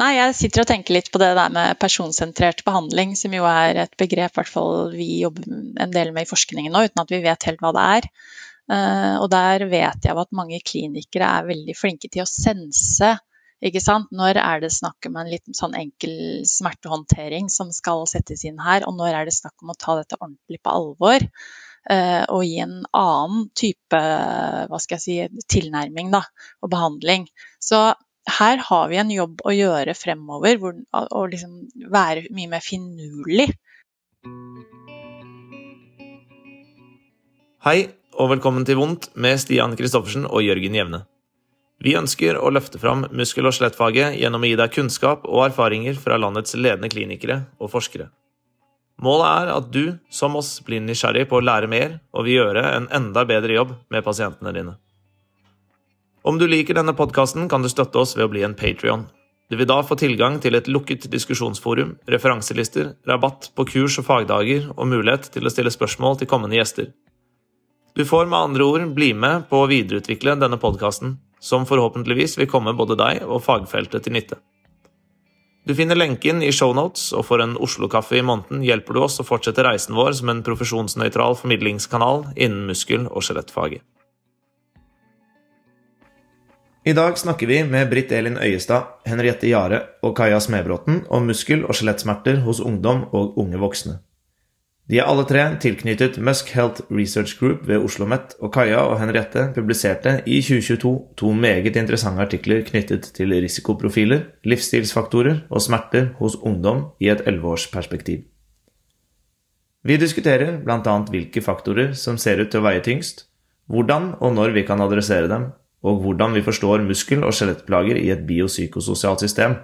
Nei, jeg sitter og tenker litt på det der med personsentrert behandling, som jo er et begrep hvert fall vi jobber en del med i forskningen nå, uten at vi vet helt hva det er. Uh, og der vet jeg at mange klinikere er veldig flinke til å sense ikke sant? Når er det snakk om en liten sånn enkel smertehåndtering som skal settes inn her, og når er det snakk om å ta dette ordentlig på alvor? Uh, og gi en annen type hva skal jeg si, tilnærming da, og behandling. Så her har vi en jobb å gjøre fremover, hvor, å liksom være mye mer finurlig. Hei, og velkommen til Vondt med Stian Kristoffersen og Jørgen Jevne. Vi ønsker å løfte fram muskel- og skjelettfaget gjennom å gi deg kunnskap og erfaringer fra landets ledende klinikere og forskere. Målet er at du, som oss, blir nysgjerrig på å lære mer og vil gjøre en enda bedre jobb med pasientene dine. Om du liker denne podkasten, kan du støtte oss ved å bli en Patrion. Du vil da få tilgang til et lukket diskusjonsforum, referanselister, rabatt på kurs og fagdager og mulighet til å stille spørsmål til kommende gjester. Du får med andre ord bli med på å videreutvikle denne podkasten, som forhåpentligvis vil komme både deg og fagfeltet til nytte. Du finner lenken i shownotes, og for en Oslo-kaffe i måneden hjelper du oss å fortsette reisen vår som en profesjonsnøytral formidlingskanal innen muskel- og skjelettfaget. I dag snakker vi med Britt Elin Øyestad, Henriette Jare og Kaja Smebråten om muskel- og skjelettsmerter hos ungdom og unge voksne. De er alle tre tilknyttet Musk Health Research Group ved Oslo OsloMet, og Kaja og Henriette publiserte i 2022 to meget interessante artikler knyttet til risikoprofiler, livsstilsfaktorer og smerter hos ungdom i et elleveårsperspektiv. Vi diskuterer bl.a. hvilke faktorer som ser ut til å veie tyngst, hvordan og når vi kan adressere dem, og hvordan vi forstår muskel- og skjelettplager i et biopsykososialt system,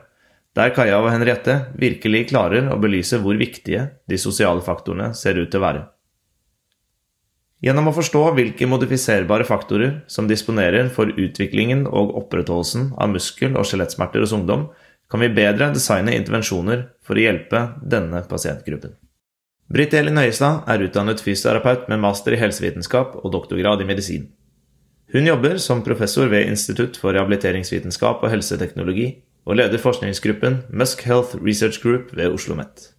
der Kaja og Henriette virkelig klarer å belyse hvor viktige de sosiale faktorene ser ut til å være. Gjennom å forstå hvilke modifiserbare faktorer som disponerer for utviklingen og opprettholdelsen av muskel- og skjelettsmerter hos ungdom, kan vi bedre designe intervensjoner for å hjelpe denne pasientgruppen. Britt Elin Høiestad er utdannet fysioterapeut med master i helsevitenskap og doktorgrad i medisin. Hun jobber som professor ved Institutt for rehabiliteringsvitenskap og helseteknologi, og leder forskningsgruppen Musk Health Research Group ved Oslo OsloMet.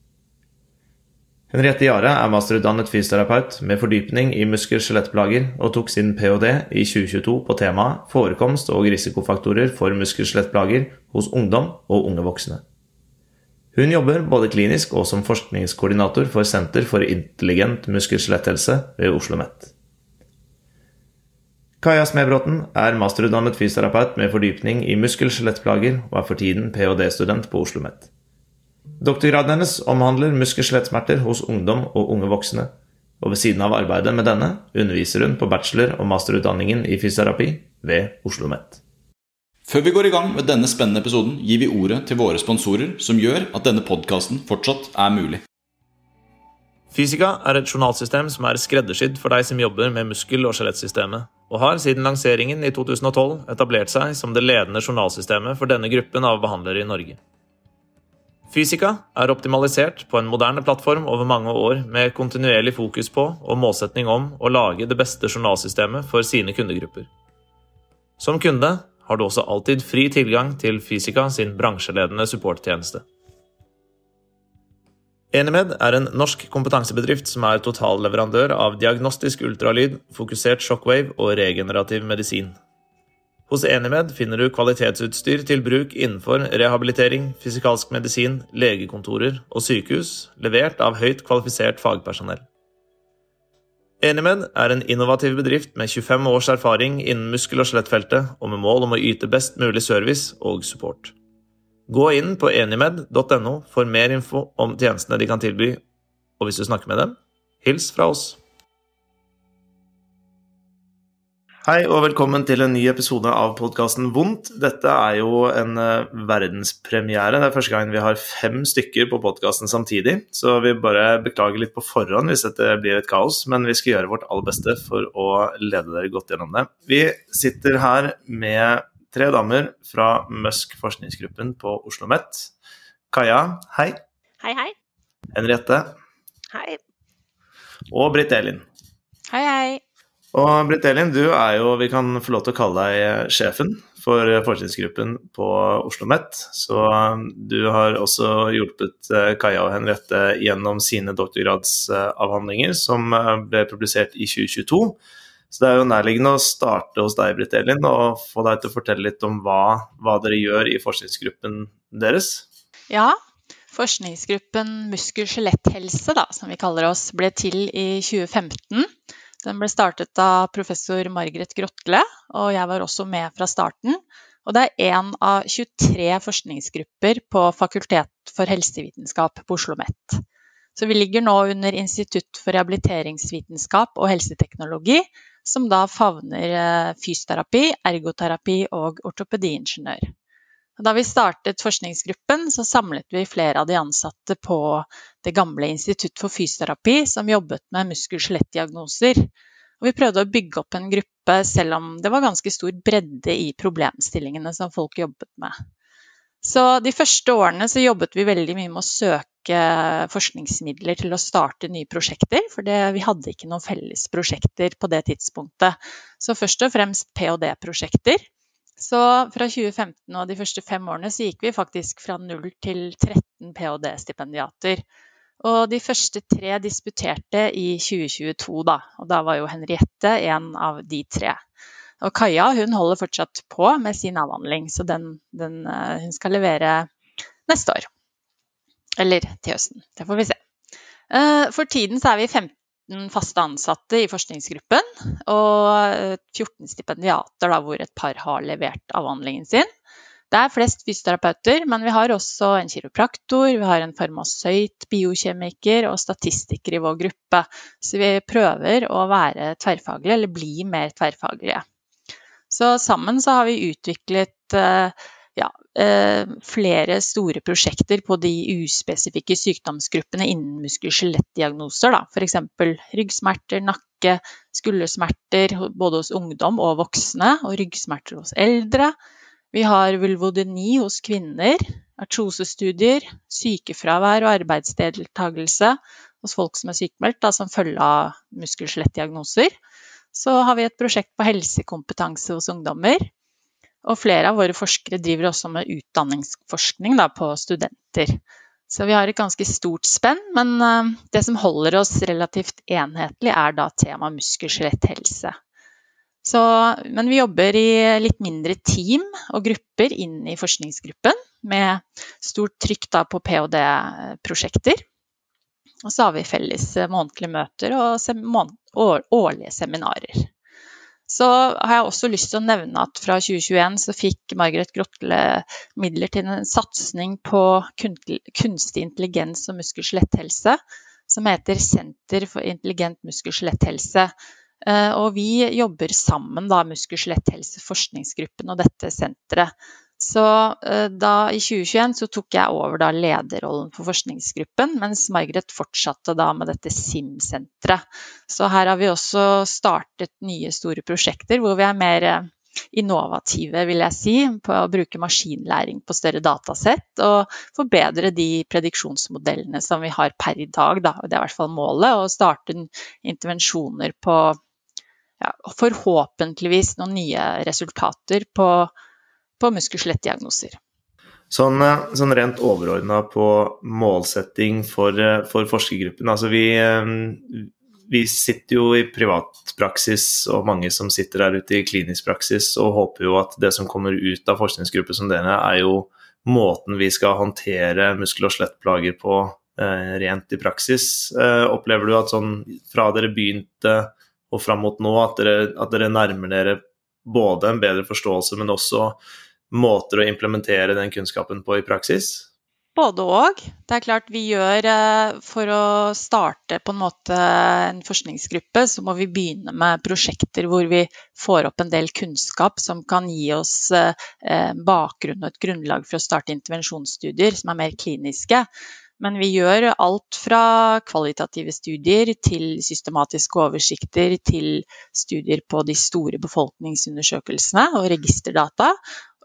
Henriette Jare er masterutdannet fysioterapeut med fordypning i muskel-skjelettplager og tok sin ph.d. i 2022 på temaet forekomst og risikofaktorer for muskel-skjelettplager hos ungdom og unge voksne. Hun jobber både klinisk og som forskningskoordinator for Senter for intelligent muskel-skjeletthelse ved Oslo OsloMet. Kaja Smebråten er masterutdannet fysioterapeut med fordypning i muskel-skjelettplager og er for tiden ph.d.-student på Oslo OsloMet. Doktorgraden hennes omhandler muskel-skjelettsmerter hos ungdom og unge voksne, og ved siden av arbeidet med denne underviser hun på bachelor- og masterutdanningen i fysioterapi ved Oslo OsloMet. Før vi går i gang med denne spennende episoden, gir vi ordet til våre sponsorer, som gjør at denne podkasten fortsatt er mulig. Fysika er et journalsystem som er skreddersydd for deg som jobber med muskel- og skjelettsystemet og har siden lanseringen i 2012 etablert seg som det ledende journalsystemet for denne gruppen av behandlere i Norge. Fysika er optimalisert på en moderne plattform over mange år med kontinuerlig fokus på og målsetning om å lage det beste journalsystemet for sine kundegrupper. Som kunde har du også alltid fri tilgang til Fysika sin bransjeledende supporttjeneste. Enemed er en norsk kompetansebedrift som er totalleverandør av diagnostisk ultralyd, fokusert shockwave og regenerativ medisin. Hos Enemed finner du kvalitetsutstyr til bruk innenfor rehabilitering, fysikalsk medisin, legekontorer og sykehus, levert av høyt kvalifisert fagpersonell. Enemed er en innovativ bedrift med 25 års erfaring innen muskel- og skjelettfeltet, og med mål om å yte best mulig service og support. Gå inn på enimed.no for mer info om tjenestene de kan tilby, og hvis du snakker med dem, hils fra oss. Hei og velkommen til en ny episode av podkasten Vondt. Dette er jo en uh, verdenspremiere. Det er første gang vi har fem stykker på podkasten samtidig, så vi bare beklager litt på forhånd hvis dette blir et kaos, men vi skal gjøre vårt aller beste for å lede dere godt gjennom det. Vi sitter her med tre damer fra Musk forskningsgruppen på Oslo OsloMet. Kaja, hei. Hei, hei. Henriette. Hei. Og Britt Elin. Hei, hei. Og Britt Elin, du er jo, vi kan få lov til å kalle deg sjefen for forskningsgruppen på Oslo OsloMet. Så du har også hjulpet Kaja og Henriette gjennom sine doktorgradsavhandlinger, som ble publisert i 2022. Så det er jo nærliggende å starte hos deg, Britt Elin, og få deg til å fortelle litt om hva, hva dere gjør i forskningsgruppen deres. Ja, forskningsgruppen muskel-skjeletthelse, som vi kaller oss, ble til i 2015. Den ble startet av professor Margaret Grotle, og jeg var også med fra starten. Og det er én av 23 forskningsgrupper på Fakultet for helsevitenskap på Oslo OsloMet. Så vi ligger nå under Institutt for rehabiliteringsvitenskap og helseteknologi, som da favner eh, fysioterapi, ergoterapi og ortopediingeniør. Da vi startet forskningsgruppen, så samlet vi flere av de ansatte på det gamle Institutt for fysioterapi, som jobbet med muskel-skjelettdiagnoser. Vi prøvde å bygge opp en gruppe selv om det var ganske stor bredde i problemstillingene som folk jobbet med. Så de første årene så jobbet vi veldig mye med å søke forskningsmidler til å starte nye prosjekter, for det, vi hadde ikke noen felles prosjekter på det tidspunktet. Så først og fremst ph.d.-prosjekter. Så fra 2015 og de første fem årene så gikk vi faktisk fra 0 til 13 ph.d.-stipendiater. Og de første tre disputerte i 2022, da. Og da var jo Henriette en av de tre. Og Kaja hun holder fortsatt på med sin avhandling, så den, den, eh, hun skal levere neste år. Eller til høsten. Det får vi se. Eh, for tiden så er vi 15 faste ansatte i forskningsgruppen og 14 stipendiater, da, hvor et par har levert avhandlingen sin. Det er flest fysioterapeuter, men vi har også en kiropraktor, vi har en farmasøyt, biokjemiker og statistiker i vår gruppe. Så vi prøver å være tverrfaglige, eller bli mer tverrfaglige. Så sammen så har vi utviklet uh, ja, eh, flere store prosjekter på de uspesifikke sykdomsgruppene innen muskel-skjelettdiagnoser. F.eks. ryggsmerter, nakke, skuldersmerter både hos ungdom og voksne, og ryggsmerter hos eldre. Vi har vulvodyni hos kvinner, artrosestudier, sykefravær og arbeidsdeltakelse hos folk som er sykemeldt som følge av muskel-skjelettdiagnoser. Så har vi et prosjekt på helsekompetanse hos ungdommer. Og flere av våre forskere driver også med utdanningsforskning da, på studenter. Så vi har et ganske stort spenn, men uh, det som holder oss relativt enhetlig, er da tema muskel-skjelett-helse. Men vi jobber i litt mindre team og grupper inn i forskningsgruppen, med stort trykk da på ph.d.-prosjekter. Og så har vi felles månedlige møter og sem årlige seminarer. Så har jeg også lyst til å nevne at fra 2021 så fikk Margaret Grotle midler til en satsing på kunstig intelligens og muskel-skjeletthelse, som heter Senter for intelligent muskel-skjeletthelse. Eh, og vi jobber sammen, da, muskel-skjeletthelse, og dette senteret. Så eh, da, i 2021 så tok jeg over da lederrollen for forskningsgruppen, mens Margaret fortsatte da med dette SIM-senteret. Så her har vi også startet nye store prosjekter hvor vi er mer eh, innovative, vil jeg si, på å bruke maskinlæring på større datasett og forbedre de prediksjonsmodellene som vi har per i dag. Da. Det er i hvert fall målet, å starte intervensjoner på ja, forhåpentligvis noen nye resultater på på muskel-skjelettdiagnoser. Sånn, eh, sånn, rent overordna på målsetting for, eh, for forskergruppen. Altså vi, eh, vi, sitter jo i privatpraksis, og mange som sitter der ute i klinisk praksis, og håper jo at det som kommer ut av forskningsgrupper som denne, er jo måten vi skal håndtere muskel- og skjelettplager på rent i praksis. Opplever du at sånn fra dere begynte og fram mot nå, at dere, at dere nærmer dere både en bedre forståelse, men også måter å implementere den kunnskapen på i praksis? Både òg. Det er klart vi gjør eh, For å starte på en måte en forskningsgruppe, så må vi begynne med prosjekter hvor vi får opp en del kunnskap som kan gi oss eh, bakgrunn og et grunnlag for å starte intervensjonsstudier som er mer kliniske. Men vi gjør alt fra kvalitative studier til systematiske oversikter til studier på de store befolkningsundersøkelsene og registerdata.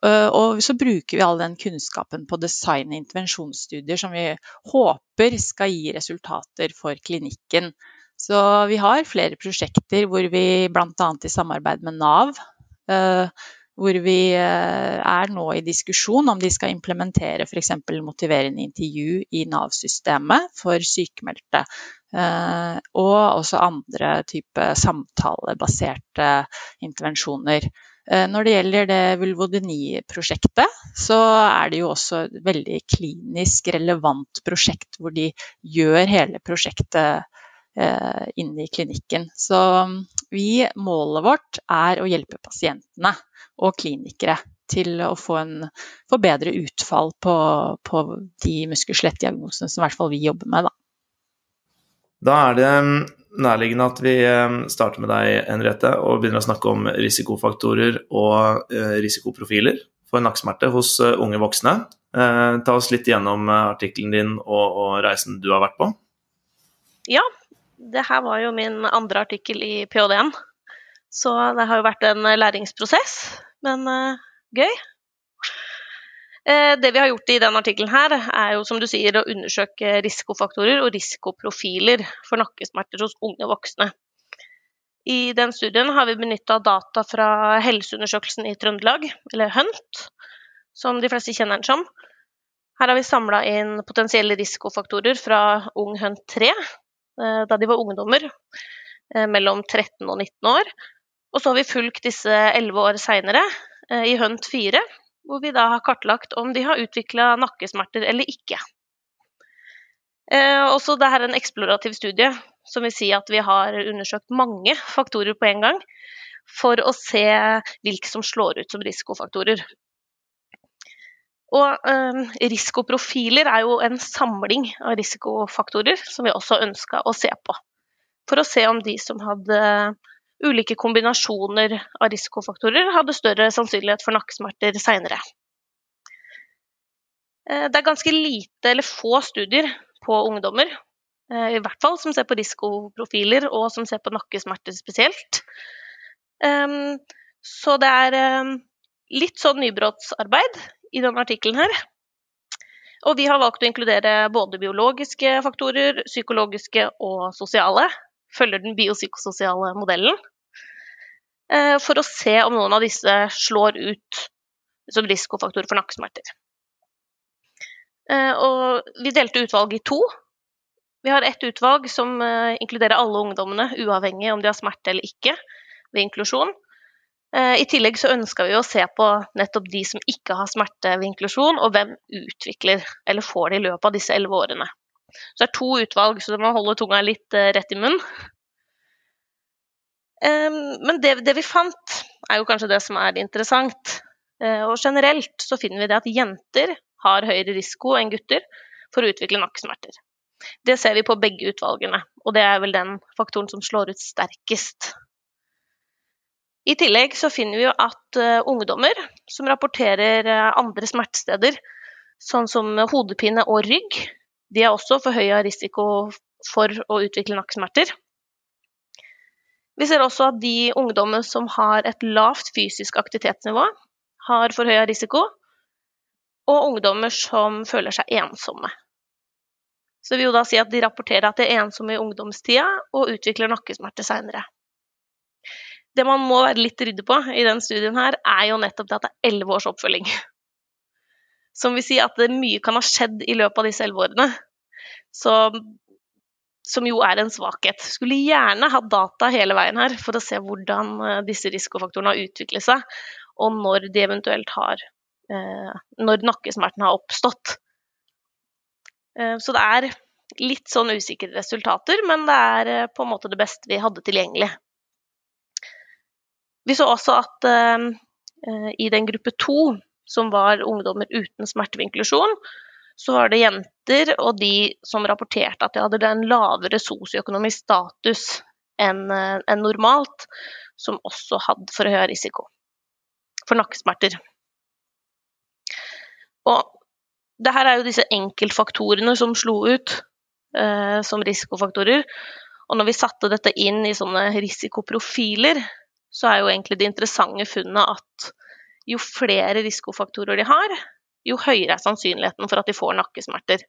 Eh, og så bruker vi all den kunnskapen på design- og intervensjonsstudier som vi håper skal gi resultater for klinikken. Så vi har flere prosjekter hvor vi bl.a. i samarbeid med Nav eh, hvor vi eh, er nå i diskusjon om de skal implementere f.eks. motiverende intervju i Nav-systemet for sykemeldte. Og også andre type samtalebaserte intervensjoner. Eh, når det gjelder det vulvodyni-prosjektet, så er det jo også et veldig klinisk relevant prosjekt hvor de gjør hele prosjektet inne i klinikken. Så mm, vi, målet vårt er å hjelpe pasientene og klinikere til å få, en, få bedre utfall på, på de muskel-skjelett-diagnosene som i hvert fall vi jobber med. Da. da er det um, nærliggende at vi um, starter med deg, Henriette, og begynner å snakke om risikofaktorer og uh, risikoprofiler for nakkesmerte hos uh, unge voksne. Ta oss litt gjennom artikkelen din og, reisen du har vært på. Ja, det her var jo min andre artikkel i ph.d.-en. Så det har jo vært en læringsprosess, men gøy. Uh, det vi har gjort i denne artikkelen her, er jo som du sier å undersøke risikofaktorer og risikoprofiler for nakkesmerter hos unge voksne. I den studien har vi benytta data fra Helseundersøkelsen i Trøndelag, eller HUNT, som de fleste kjenner den som. Her har vi samla inn potensielle risikofaktorer fra Ung HUNT 3, uh, da de var ungdommer mellom 13 og 19 år. Og så har vi fulgt disse elleve år seinere eh, i Hunt 4, hvor vi da har kartlagt om de har utvikla nakkesmerter eller ikke. Eh, også det er en eksplorativ studie, som vil si at vi har undersøkt mange faktorer på en gang, for å se hvilke som slår ut som risikofaktorer. Og eh, Risikoprofiler er jo en samling av risikofaktorer som vi også ønska å se på. For å se om de som hadde ulike kombinasjoner av risikofaktorer hadde større sannsynlighet for nakkesmerter seinere. Eh, det er ganske lite eller få studier på ungdommer, eh, i hvert fall som ser på risikoprofiler og som ser på nakkesmerter spesielt. Så det er litt sånn nybrottsarbeid i denne artikkelen her. Og vi har valgt å inkludere både biologiske faktorer, psykologiske og sosiale følger den biopsykososiale modellen, eh, for å se om noen av disse slår ut som risikofaktor for nakkesmerter. Eh, og vi delte utvalget i to. Vi har ett utvalg som eh, inkluderer alle ungdommene, uavhengig om de har smerte eller ikke, ved inklusjon. I tillegg så ønska vi å se på nettopp de som ikke har smerte ved inklusjon, og hvem utvikler eller får det i løpet av disse elleve årene. Så det er to utvalg, så du må holde tunga litt uh, rett i munnen. Men det, det, vi fant, er jo kanskje det som er interessant. Uh, og generelt så finner vi det at jenter har høyere risiko enn gutter for å utvikle nakkesmerter. Det ser vi på begge utvalgene, og det er vel den faktoren som slår ut sterkest. I tillegg så finner vi jo at uh, ungdommer som rapporterer andre smertesteder, sånn som hodepine og rygg, de er også forhøya risiko for å utvikle nakkesmerter. Vi ser også at de ungdommene som har et lavt fysisk aktivitetsnivå, har forhøya risiko, og ungdommer som føler seg ensomme. Så det vil jo da si at de rapporterer at de er ensomme i ungdomstida og utvikler nakkesmerter seinere. Det man må være litt ryddig på i denne studien, her, er jo nettopp det at det er elleve års oppfølging. Som vil si at mye kan ha skjedd i løpet av disse elleve årene. Som jo er en svakhet. Skulle gjerne hatt data hele veien her for å se hvordan eh, disse risikofaktorene har utviklet seg, og når de eventuelt har eh, Når nakkesmerten har oppstått. Eh, så det er litt sånn usikre resultater, men det er på en måte det beste vi hadde tilgjengelig. Vi så også at i den gruppe to som var ungdommer uten smertevinklusjon, så var det jenter og de som rapporterte at de hadde en lavere sosioøkonomisk status enn eh, en normalt, som også hadde for høy risiko for nakkesmerter. Og det her er jo disse enkeltfaktorene som slo ut eh, som risikofaktorer. Og når vi satte dette inn i sånne risikoprofiler, så er jo egentlig det interessante funnet at jo flere risikofaktorer de har, jo høyere er sannsynligheten for at de får nakkesmerter.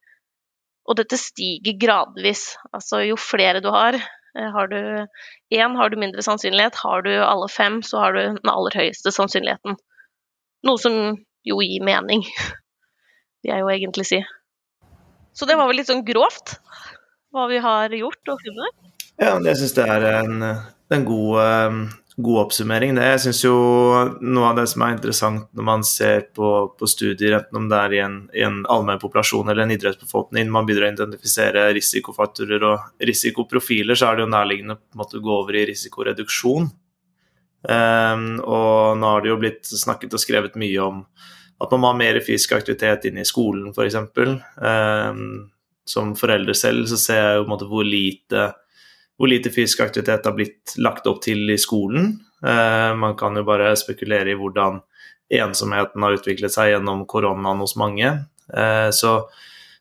Og dette stiger gradvis. Altså jo flere du har, eh, har du én, har du mindre sannsynlighet. Har du alle fem, så har du den aller høyeste sannsynligheten Noe som jo gir mening, vil jeg jo egentlig si. Så det var vel litt sånn grovt hva vi har gjort og funnet. Ja, jeg syns det er en, en god, god, oppsummering. Det. Jeg syns jo noe av det som er interessant når man ser på, på studier, enten om det er i en, i en allmennpopulasjon eller en idrettsbefolkning, man begynner å identifisere risikofaktorer og risikoprofiler, så er det jo nærliggende å gå over i risikoreduksjon. Um, og nå har det jo blitt snakket og skrevet mye om at man må ha mer fysisk aktivitet inne i skolen, f.eks. Um, som forelder selv så ser jeg jo på en måte hvor lite, hvor lite fysisk aktivitet har blitt lagt opp til i skolen. Uh, man kan jo bare spekulere i hvordan ensomheten har utviklet seg gjennom koronaen hos mange. Uh, så,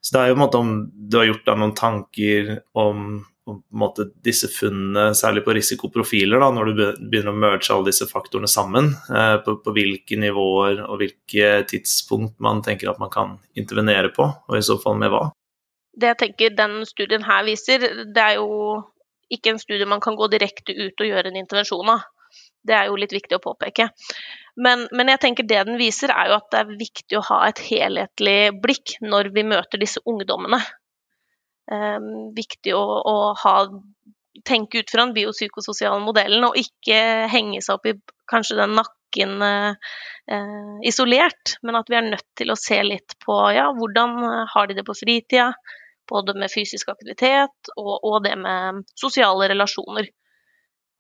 så, det er jo en måte om du har gjort deg noen tanker om en måte disse funnene, særlig på risikoprofiler, da, når du begynner å merge alle disse faktorene sammen, eh, på, på, hvilke nivåer og hvilke tidspunkt man tenker at man kan intervenere på, og i så fall med hva? Det jeg tenker den studien her viser, det er jo ikke en studie man kan gå direkte ut og gjøre en intervensjon av. Det er jo litt viktig å påpeke. Men, men, jeg tenker det den viser, er jo at det er viktig å ha et helhetlig blikk når vi møter disse ungdommene. Um, viktig å, å ha, tenke ut fra den biopsykososiale modellen, og ikke henge seg opp i kanskje den nakken uh, isolert, men at vi er nødt til å se litt på ja, hvordan har de det på fritida, både med fysisk aktivitet og, og det med sosiale relasjoner.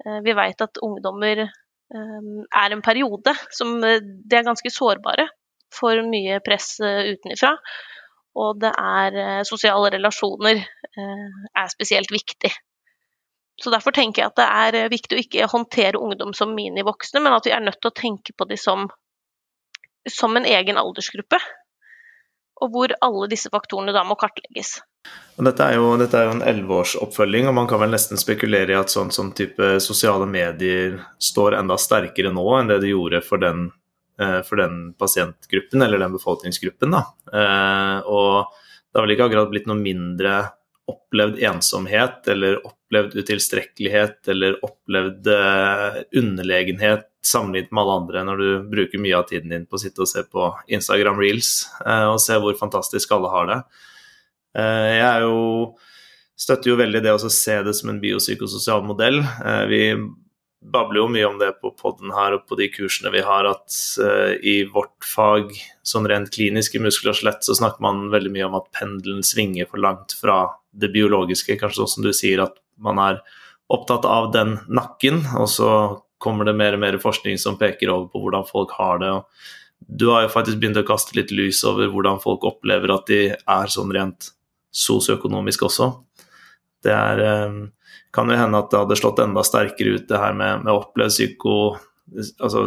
Uh, vi vet at ungdommer um, er en periode som de er ganske sårbare for mye press utenifra og det er eh, sosiale relasjoner eh, er spesielt viktig. Så Derfor tenker jeg at det er eh, viktig å ikke håndtere ungdom som minivoksne, men at vi er nødt til å tenke på dem som, som en egen aldersgruppe. Og hvor alle disse faktorene da må kartlegges. Dette er, jo, dette er jo en elleveårsoppfølging, og man kan vel nesten spekulere i at sånn som type sosiale medier står enda sterkere nå enn det de gjorde for den Eh, for den pasientgruppen, eller den befolkningsgruppen. Da. Eh, og det har vel ikke akkurat blitt noe mindre opplevd ensomhet eller opplevd utilstrekkelighet eller opplevd eh, underlegenhet sammenlignet med alle andre når du bruker mye av tiden din på å sitte og se på Instagram reels og se hvor fantastisk alle har det. Jeg er jo, støtter jo veldig det å se det som en biopsykososial modell. Vi babler jo mye om det på poden her og på de kursene vi har, at uh, i vårt fag, sånn rent klinisk i muskel og skjelett, så snakker man veldig mye om at pendelen svinger for langt fra det biologiske. Kanskje sånn som du sier, at man er opptatt av den nakken, og så kommer det mer og mer forskning som peker over på hvordan folk har det. og Du har jo faktisk begynt å kaste litt lys over hvordan folk opplever at de er sånn rent sosioøkonomisk også. Det er um, kan jo hende at det hadde slått enda sterkere ut det her med, med opplevd psyko, altså,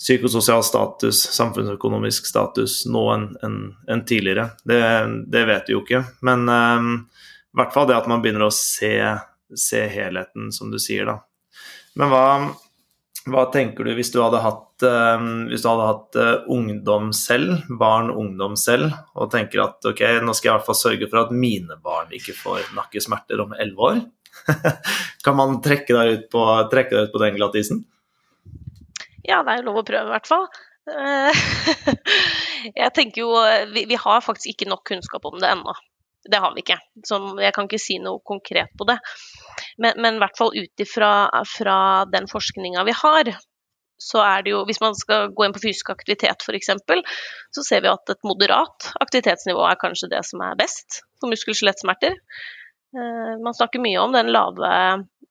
psykososial status, samfunnsøkonomisk status nå enn en, en tidligere. Det, det, vet vi jo ikke. Men um, i hvert fall det at man begynner å se, se helheten, som du sier, da. Men hva, hva tenker du hvis du hadde hatt, um, hvis du hadde hatt uh, ungdom selv, barn ungdom selv, og tenker at ok, nå skal jeg i hvert fall sørge for at mine barn ikke får nakkesmerter om elleve år? kan man trekke deg ut på, deg ut på den glattisen? Ja, det er jo lov å prøve, i hvert fall. Eh, jeg tenker jo vi, vi, har faktisk ikke nok kunnskap om det ennå. Det har vi ikke. Så jeg kan ikke si noe konkret på det. Men, i hvert fall ut ifra den forskninga vi har, så er det jo Hvis man skal gå inn på fysisk aktivitet f.eks., så ser vi at et moderat aktivitetsnivå er kanskje det som er best for muskel-skjelettsmerter. Eh, man snakker mye om lave,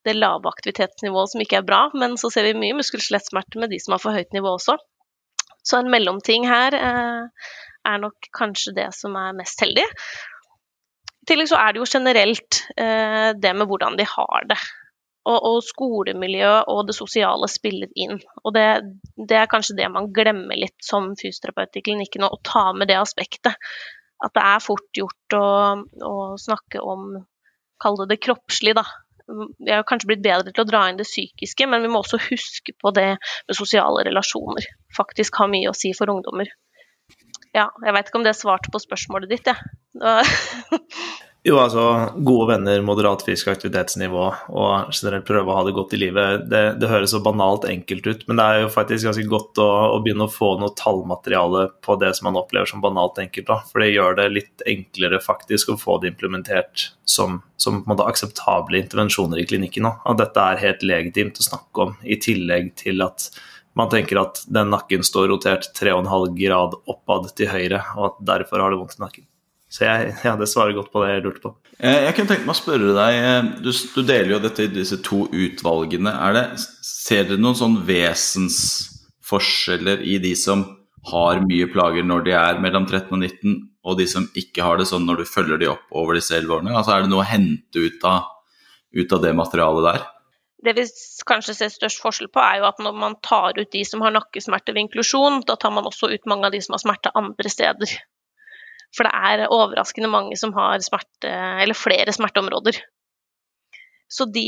det lave aktivitetsnivået som ikke er bra, men så ser vi mye muskel-skjelettsmerter med de som har for høyt nivå også. Så en mellomting her eh, er nok kanskje det som er mest heldig. I tillegg så er det jo generelt eh, det med hvordan de har det. Og, og skolemiljøet og det sosiale spiller inn. Og det, det, er kanskje det man glemmer litt som fysioterapeut i klinikken, å ta med det aspektet. At det er fort gjort å, å snakke om kall det det kroppslige, da. Vi har kanskje blitt bedre til å dra inn det psykiske, men vi må også huske på det med sosiale relasjoner. Faktisk har mye å si for ungdommer. Ja, jeg vet ikke om det svarte på spørsmålet ditt, jeg. Jo, altså gode venner, moderat fysisk aktivitetsnivå og generelt prøve å ha det godt i livet. Det, det, høres så banalt enkelt ut, men det er jo faktisk ganske godt å, å, begynne å få noe tallmateriale på det som man opplever som banalt enkelt. da, For det gjør det litt enklere faktisk å få det implementert som, som på en måte akseptable intervensjoner i klinikken. Da. At dette er helt legitimt å snakke om, i tillegg til at man tenker at den nakken står rotert 3,5 grad oppad til høyre, og at derfor har det vondt i nakken. Så jeg, ja, det svarer godt på det jeg lurte på. Eh, jeg kunne tenkt meg å spørre deg, eh, du, du deler jo dette i disse to utvalgene. Det, ser dere noen sånn vesensforskjeller i de som har mye plager når de er mellom 13 og 19, og de som ikke har det sånn når du følger de opp over disse 11 årene? Altså, er det noe å hente ut av, ut av det materialet der? Det vi kanskje ser størst forskjell på, er jo at når man tar ut de som har nakkesmerter ved inklusjon, da tar man også ut mange av de som har smerte andre steder. For det er overraskende mange som har smerte, eller flere smerteområder. Så de,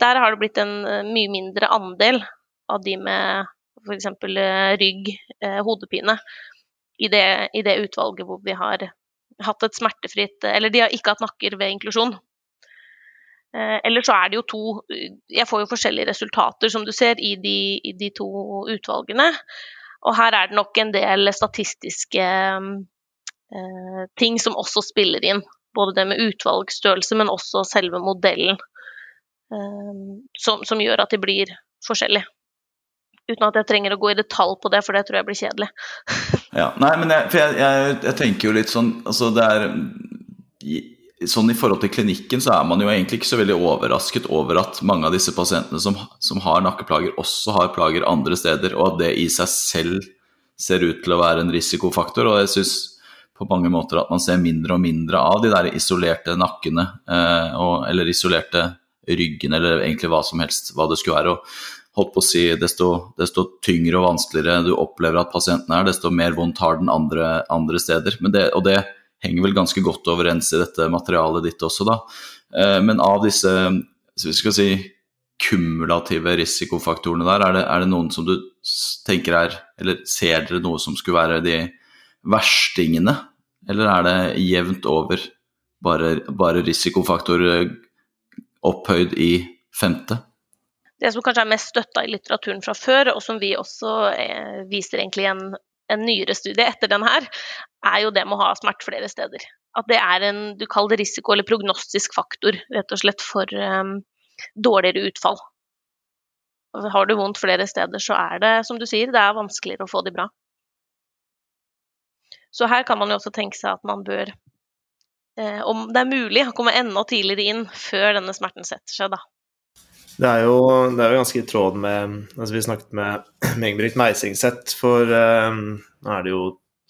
der har det blitt en eh, mye mindre andel av de med f.eks. Eh, rygg, eh, hodepine, i det, i det, utvalget hvor vi har hatt et smertefritt Eller de har ikke hatt nakker ved inklusjon. Eller så er det jo to Jeg får jo forskjellige resultater, som du ser, i de, i de to utvalgene. Og her er det nok en del statistiske Eh, ting som også spiller inn. Både det med utvalgsstørrelse, men også selve modellen. Eh, som, som, gjør at de blir forskjellige. Uten at jeg trenger å gå i detalj på det, for det tror jeg blir kjedelig. ja, nei, men jeg, jeg, jeg, jeg, tenker jo litt sånn altså det er Sånn I forhold til klinikken så er man jo egentlig ikke så veldig overrasket over at mange av disse pasientene som, som har nakkeplager, også har plager andre steder, og at det i seg selv ser ut til å være en risikofaktor. og jeg synes på mange måter at man ser mindre og mindre av de der isolerte nakkene, eh, og, eller isolerte ryggene, eller egentlig hva som helst, hva det skulle være. og holdt på å si, desto, desto, tyngre og vanskeligere du opplever at pasienten er, desto mer vondt har den andre, andre steder. Det, og det henger vel ganske godt overens i dette materialet ditt også, da. Eh, men av disse vi skal si, kumulative risikofaktorene der, er det, er det noen som du tenker er Eller ser dere noe som skulle være de verstingene, eller er det jevnt over bare, bare risikofaktor eh, opphøyd i femte? Det som kanskje er mest støtta i litteraturen fra før, og som vi også eh, viser egentlig en, en nyere studie etter den her, er jo det med å ha smerte flere steder. At det er en du kaller det risiko- eller prognostisk faktor, rett og slett for um, dårligere utfall. Har du vondt flere steder, så er det, som du sier, det er vanskeligere å få det bra. Så her kan man jo også tenke seg at man bør, eh, om det er mulig, komme enda tidligere inn før denne smerten setter seg, da. Det er, jo, det er jo ganske i tråd med altså Vi snakket med Ingebrigt Meisingseth for um, nå er det jo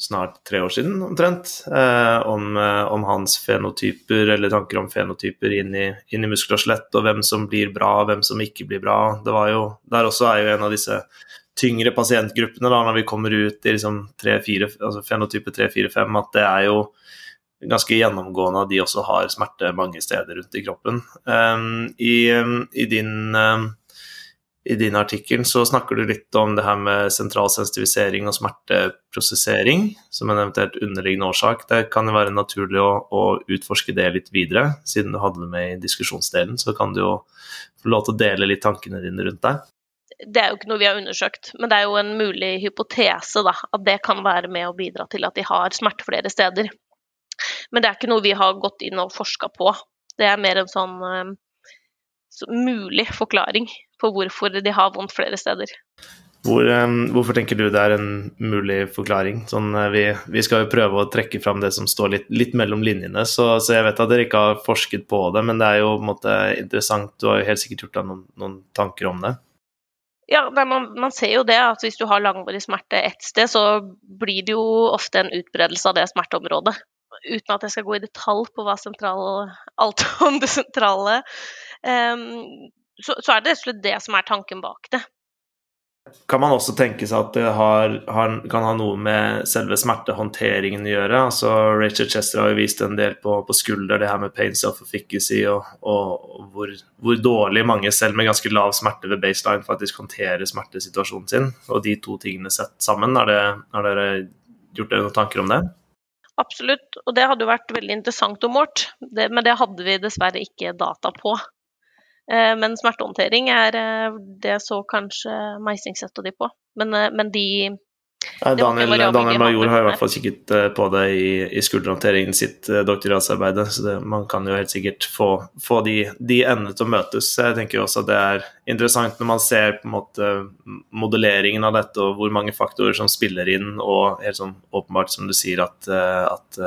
snart tre år siden omtrent, eh, om, eh, om, hans fenotyper, eller tanker om fenotyper inn i, inn i muskler og skjelett, og hvem som blir bra, hvem som ikke blir bra. Det var jo, Der også er jo en av disse tyngre pasientgruppene da, når vi kommer ut i liksom 3, 4, altså fenotype 3-4-5, at det er jo ganske gjennomgående at de også har smerte mange steder rundt i kroppen. Um, i, um, i, din, um, i din artikkel så snakker du litt om det her med sentral sensitivisering og smerteprosessering som en eventuelt underliggende årsak. Det kan jo være naturlig å, å, utforske det litt videre, siden du hadde det med i diskusjonsdelen. Så kan du jo få lov til å dele litt tankene dine rundt deg. det er jo ikke noe vi har undersøkt, men det er jo en mulig hypotese da, at det kan være med å bidra til at de har smerte flere steder. Men det er ikke noe vi har gått inn og forska på. Det er mer en sånn så mulig forklaring på hvorfor de har vondt flere steder. Hvor, hvorfor tenker du det er en mulig forklaring? Sånn, uh, vi, vi, skal jo prøve å trekke fram det som står litt, litt mellom linjene, så, så, jeg vet at dere ikke har forsket på det, men det er jo måte, interessant. Du har jo helt sikkert gjort deg noen, noen tanker om det? Ja, man, man, ser jo det at hvis du har langvarig smerte ett sted, så blir det jo ofte en utbredelse av det smerteområdet. Uten at jeg skal gå i detalj på hva sentral, alt om det sentrale. Um, så, så, er det rett og slett det som er tanken bak det. Kan man også tenke seg at det har, har, kan ha noe med selve smertehåndteringen å gjøre? Altså, Rachel Chester har jo vist en del på, på skulder, det her med pain self-efficacy, og, og, og hvor, hvor, dårlig mange, selv med ganske lav smerte ved baseline, faktisk håndterer smertesituasjonen sin. Og de to tingene sett sammen, har, det, har dere gjort dere noen tanker om det? absolutt. Og det hadde jo vært veldig interessant å målt, men det hadde vi dessverre ikke data på. Eh, men smertehåndtering er eh, det så kanskje Meising setter de på. Men, eh, men de Daniel, Daniel Major har i hvert fall kikket på det i, i skulderhåndteringen sitt doktorgradsarbeid, så det, man kan jo helt sikkert få, få de, de, endene til å møtes. Jeg tenker også at det er interessant når man ser på en måte modelleringen av dette og hvor mange faktorer som spiller inn, og helt sånn åpenbart som du sier at, at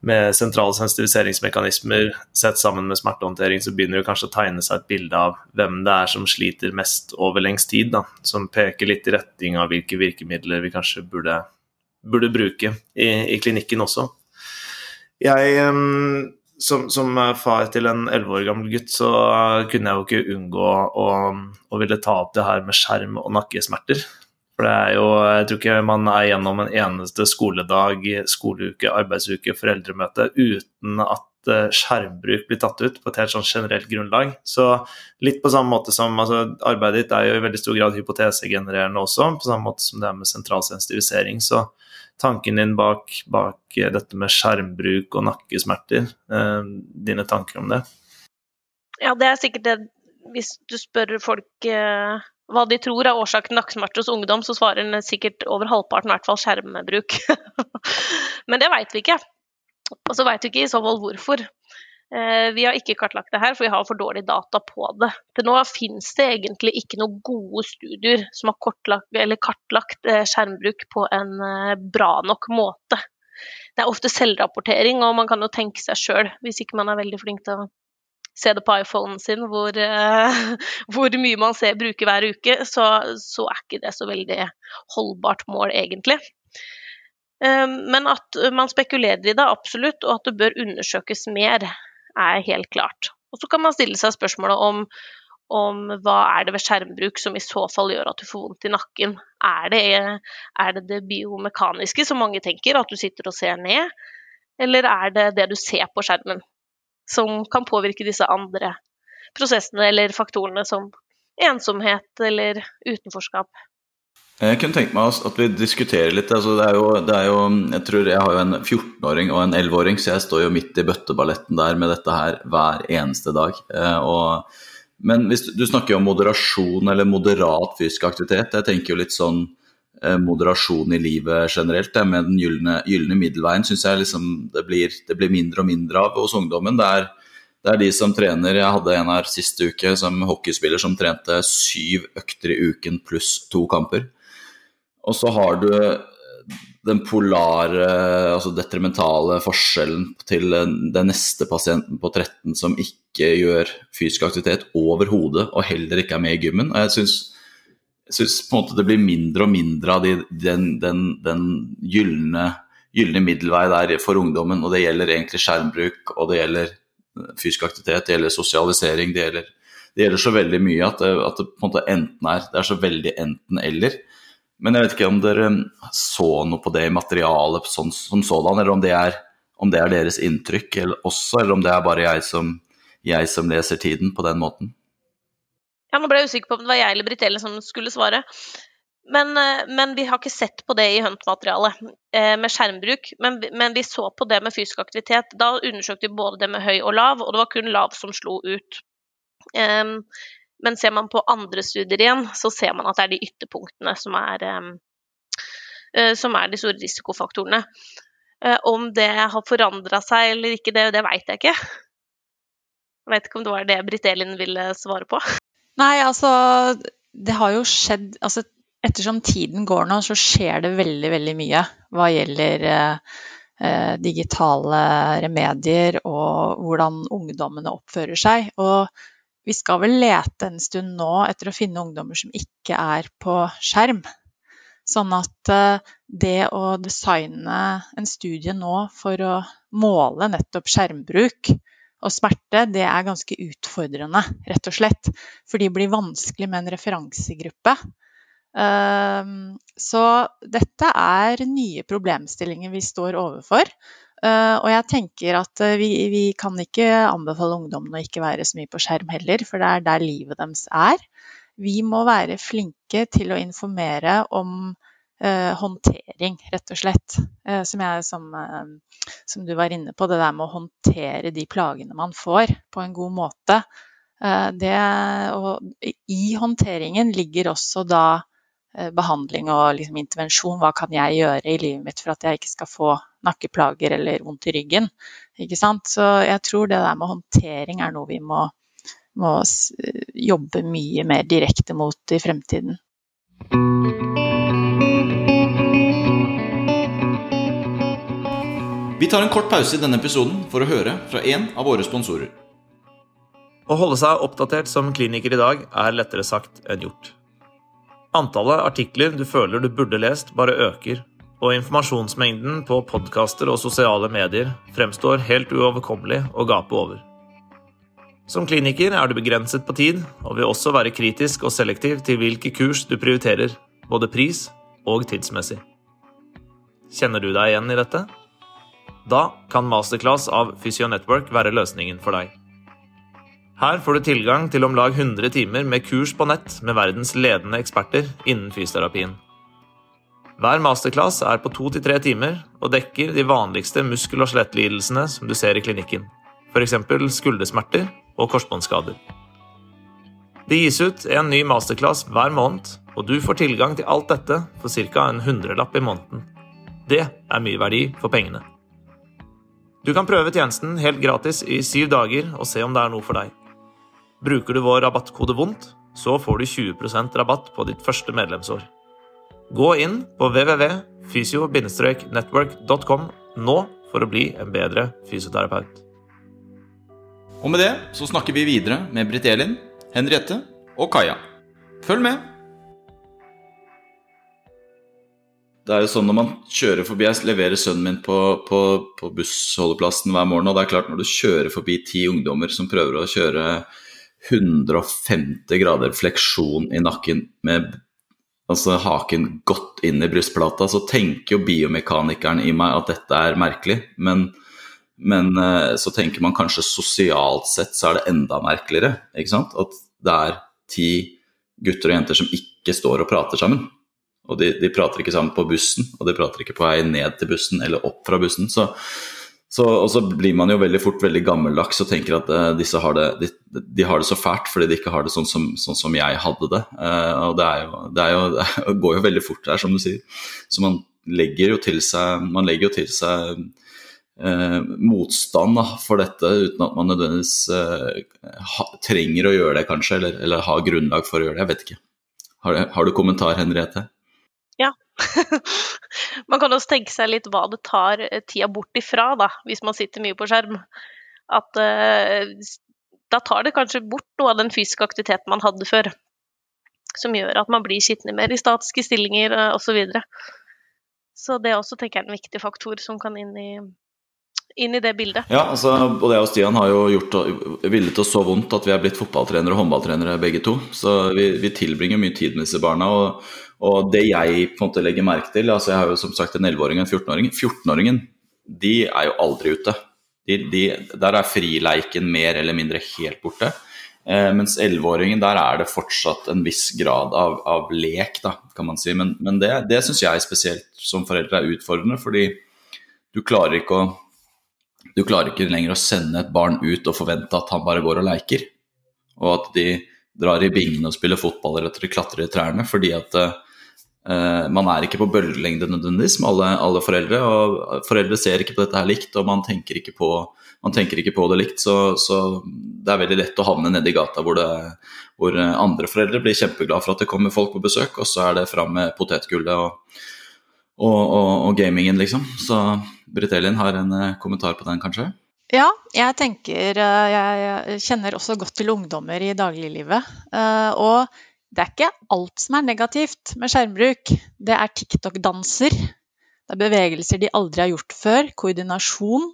med sentrale sensitiviseringsmekanismer sett sammen med smertehåndtering, så begynner det kanskje å tegne seg et bilde av hvem det er som sliter mest over lengst tid. Da, som peker litt i retning av hvilke virkemidler vi kanskje burde, burde bruke i, i, klinikken også. Jeg, som, som, far til en elleve år gammel gutt, så kunne jeg jo ikke unngå å, å ville ta opp det her med skjerm og nakkesmerter. For det er jo Jeg tror ikke man er gjennom en eneste skoledag, skoleuke, arbeidsuke, foreldremøte uten at eh, skjermbruk blir tatt ut på et helt sånn generelt grunnlag. Så litt på samme måte som altså, Arbeidet ditt er jo i veldig stor grad hypotesegenererende også, på samme måte som det er med sentralsensitivisering. Så tanken din bak, bak dette med skjermbruk og nakkesmerter, eh, dine tanker om det? Ja, det er sikkert det Hvis du spør folk eh hva de tror er årsaken til nakkesmerter hos ungdom, så svarer den sikkert over halvparten i hvert fall skjermbruk. Men det veit vi ikke. Og så veit vi ikke i så fall hvorfor. Eh, vi har ikke kartlagt det her, for vi har for dårlig data på det. Til nå finnes det egentlig ikke noen gode studier som har kartlagt eh, skjermbruk på en eh, bra nok måte. Det er ofte selvrapportering, og man kan jo tenke seg sjøl, hvis ikke man er veldig flink til å se det på iPhonen sin hvor, uh, hvor mye man ser bruker hver uke, så, så, er ikke det så veldig holdbart mål, egentlig. Um, men at man spekulerer i det, absolutt, og at det bør undersøkes mer, er helt klart. Og så kan man stille seg spørsmålet om, om hva er det ved skjermbruk som i så fall gjør at du får vondt i nakken. Er det, er det det biomekaniske, som mange tenker, at du sitter og ser ned? Eller er det det du ser på skjermen? Som kan påvirke disse andre prosessene eller faktorene som ensomhet eller utenforskap. Jeg kunne tenkt meg at vi diskuterer litt. Altså det, er jo, det, er jo, Jeg tror jeg har jo en 14-åring og en 11-åring, så jeg står jo midt i bøtteballetten der med dette her hver eneste dag. Eh, og, men hvis du snakker jo om moderasjon eller moderat fysisk aktivitet. Jeg tenker jo litt sånn moderasjon i livet generelt. Det med den gylne, middelveien syns jeg liksom det blir, det blir, mindre og mindre av hos ungdommen. Det er, det er, de som trener Jeg hadde en her siste uke som hockeyspiller som trente syv økter i uken pluss to kamper. Og så har du den polare, altså detrimentale forskjellen til den neste pasienten på 13 som ikke gjør fysisk aktivitet overhodet, og heller ikke er med i gymmen. Og jeg synes syns på en måte det blir mindre og mindre av de, den, den, den gylne, gylne middelvei der for ungdommen. Og det gjelder egentlig skjermbruk, og det gjelder fysisk aktivitet, det gjelder sosialisering. Det gjelder, det gjelder så veldig mye at det, at det, på en måte enten er Det er så veldig enten-eller. Men jeg vet ikke om dere så noe på det i materialet sånn, som sådan, eller om det, er, om det er deres inntrykk eller også, eller om det er bare jeg som, jeg som leser tiden på den måten. Ja, nå ble jeg usikker på om det var jeg eller Britt Ellen som skulle svare. Men, eh, men, vi har ikke sett på det i Hunt-materialet eh, med skjermbruk. Men, men, vi så på det med fysisk aktivitet. Da undersøkte vi både det med høy og lav, og det var kun lav som slo ut. Um, men ser man på andre studier igjen, så ser man at det er de ytterpunktene som er, um, uh, som er de store risikofaktorene. Om det har forandra seg eller ikke, det, det veit jeg ikke. Jeg vet ikke om det var det Britt Elin ville svare på. Nei, altså Det har jo skjedd altså, Ettersom tiden går nå, så skjer det veldig, veldig mye hva gjelder eh, eh, digitale remedier og hvordan ungdommene oppfører seg. Og vi skal vel lete en stund nå etter å finne ungdommer som ikke er på skjerm. Sånn at eh, det å designe en studie nå for å måle nettopp skjermbruk, og smerte det er ganske utfordrende, rett og slett. For de blir vanskelig med en referansegruppe. Ehm, så dette er nye problemstillinger vi står overfor. Eh, og jeg tenker at eh, vi, vi kan ikke anbefale ungdommene å ikke være så mye på skjerm heller, for det er der livet deres er. Vi må være flinke til å informere om håndtering, rett og slett. Eh, som, jeg, som, eh, som, du var inne på, det der med å håndtere de plagene man får på en god måte. Eh, det, og I håndteringen ligger også da eh, behandling og liksom intervensjon. Hva kan jeg gjøre i livet mitt for at jeg ikke skal få nakkeplager eller vondt i ryggen? Ikke sant? Så jeg tror det der med håndtering er noe vi må, må jobbe mye mer direkte mot i fremtiden. Vi tar en kort pause i denne episoden for å høre fra en av våre sponsorer. Å holde seg oppdatert som kliniker i dag er lettere sagt enn gjort. Antallet artikler du føler du burde lest, bare øker, og informasjonsmengden på podkaster og sosiale medier fremstår helt uoverkommelig å gape over. Som kliniker er du begrenset på tid, og vil også være kritisk og selektiv til hvilke kurs du prioriterer, både pris og tidsmessig. Kjenner du deg igjen i dette? Da kan masterclass av Physio Network være løsningen for deg. Her får du tilgang til om lag 100 timer med kurs på nett med verdens ledende eksperter innen fysioterapien. Hver masterclass er på to til tre timer og dekker de vanligste muskel- og skjelettlidelsene som du ser i klinikken, f.eks. skuldersmerter og korsbåndskader. Det gis ut en ny masterclass hver måned, og du får tilgang til alt dette for ca. en hundrelapp i måneden. Det er mye verdi for pengene. Du kan prøve tjenesten helt gratis i syv dager og se om det er noe for deg. Bruker du vår rabattkode VONDT, så får du 20% rabatt på ditt første medlemsår. Gå inn på www.fysio-network.com nå for å bli en bedre fysioterapeut. Og med det så snakker vi videre med Britt Elin, Henriette og Kaja. Følg med! Det er jo sånn når man kjører forbi Jeg leverer sønnen min på, på, på bussholdeplassen hver morgen, og det er klart når du kjører forbi ti ungdommer som prøver å kjøre 150 grader fleksjon i nakken med altså haken godt inn i brystplata, så tenker jo biomekanikeren i meg at dette er merkelig. Men, men eh, så tenker man kanskje sosialt sett så er det enda merkeligere. ikke sant? At det er ti gutter og jenter som ikke står og prater sammen. Og de, de prater ikke sammen på bussen, og de prater ikke på vei ned til bussen eller opp fra bussen. Så, så, og så blir man jo veldig fort veldig gammeldags og tenker at uh, disse har det, de, de, har det så fælt fordi de ikke har det sånn som, sånn som jeg hadde det. Uh, og det, jo, det, jo, det, går jo veldig fort der, som du sier. Så man legger jo til seg, man jo til seg uh, motstand da, for dette uten at man nødvendigvis ha, trenger å gjøre det, kanskje, eller, eller har grunnlag for å gjøre det. Jeg vet ikke. Har, har du kommentar, Henriette? Ja. man kan også tenke seg litt hva det tar eh, tida bort ifra, da, hvis man sitter mye på skjerm. At uh, da tar det kanskje bort noe av den fysiske aktiviteten man hadde før. Som gjør at man blir sittende mer i statiske stillinger uh, osv. Så, videre. så det er også tenker jeg en viktig faktor som kan inn i, inn i det bildet. Ja, altså, både jeg og Stian har jo gjort villet oss så vondt at vi er blitt fotballtrenere og håndballtrenere begge to. Så vi, vi tilbringer mye tid med disse barna. og og det jeg på en måte legger merke til altså Jeg har jo som sagt en 11-åring og en 14-åring. 14-åringen de er jo aldri ute. De, de, der er frileiken mer eller mindre helt borte. Eh, mens 11-åringen, der er det fortsatt en viss grad av, av lek, da, kan man si. Men, men det, det syns jeg spesielt som foreldre er utfordrende, fordi du klarer ikke å du klarer ikke lenger å sende et barn ut og forvente at han bare går og leker. Og at de drar i bingen og spiller fotball eller at de klatrer i trærne. Fordi at uh, man er ikke på bølgelengde nødvendigvis med alle, alle, foreldre. og Foreldre ser ikke på dette her likt, og man tenker ikke på, tenker ikke på det likt. Så, så, det er veldig lett å havne nedi gata hvor, det, hvor, andre foreldre blir kjempeglade for at det kommer folk på besøk, og så er det fram med potetgullet og, og, og, og, gamingen, liksom. Så Britt Elin har en uh, kommentar på den, kanskje? Ja, jeg tenker uh, Jeg kjenner også godt til ungdommer i dagliglivet. og det er ikke alt som er negativt med skjermbruk. Det er TikTok-danser. Det er bevegelser de aldri har gjort før. Koordinasjon.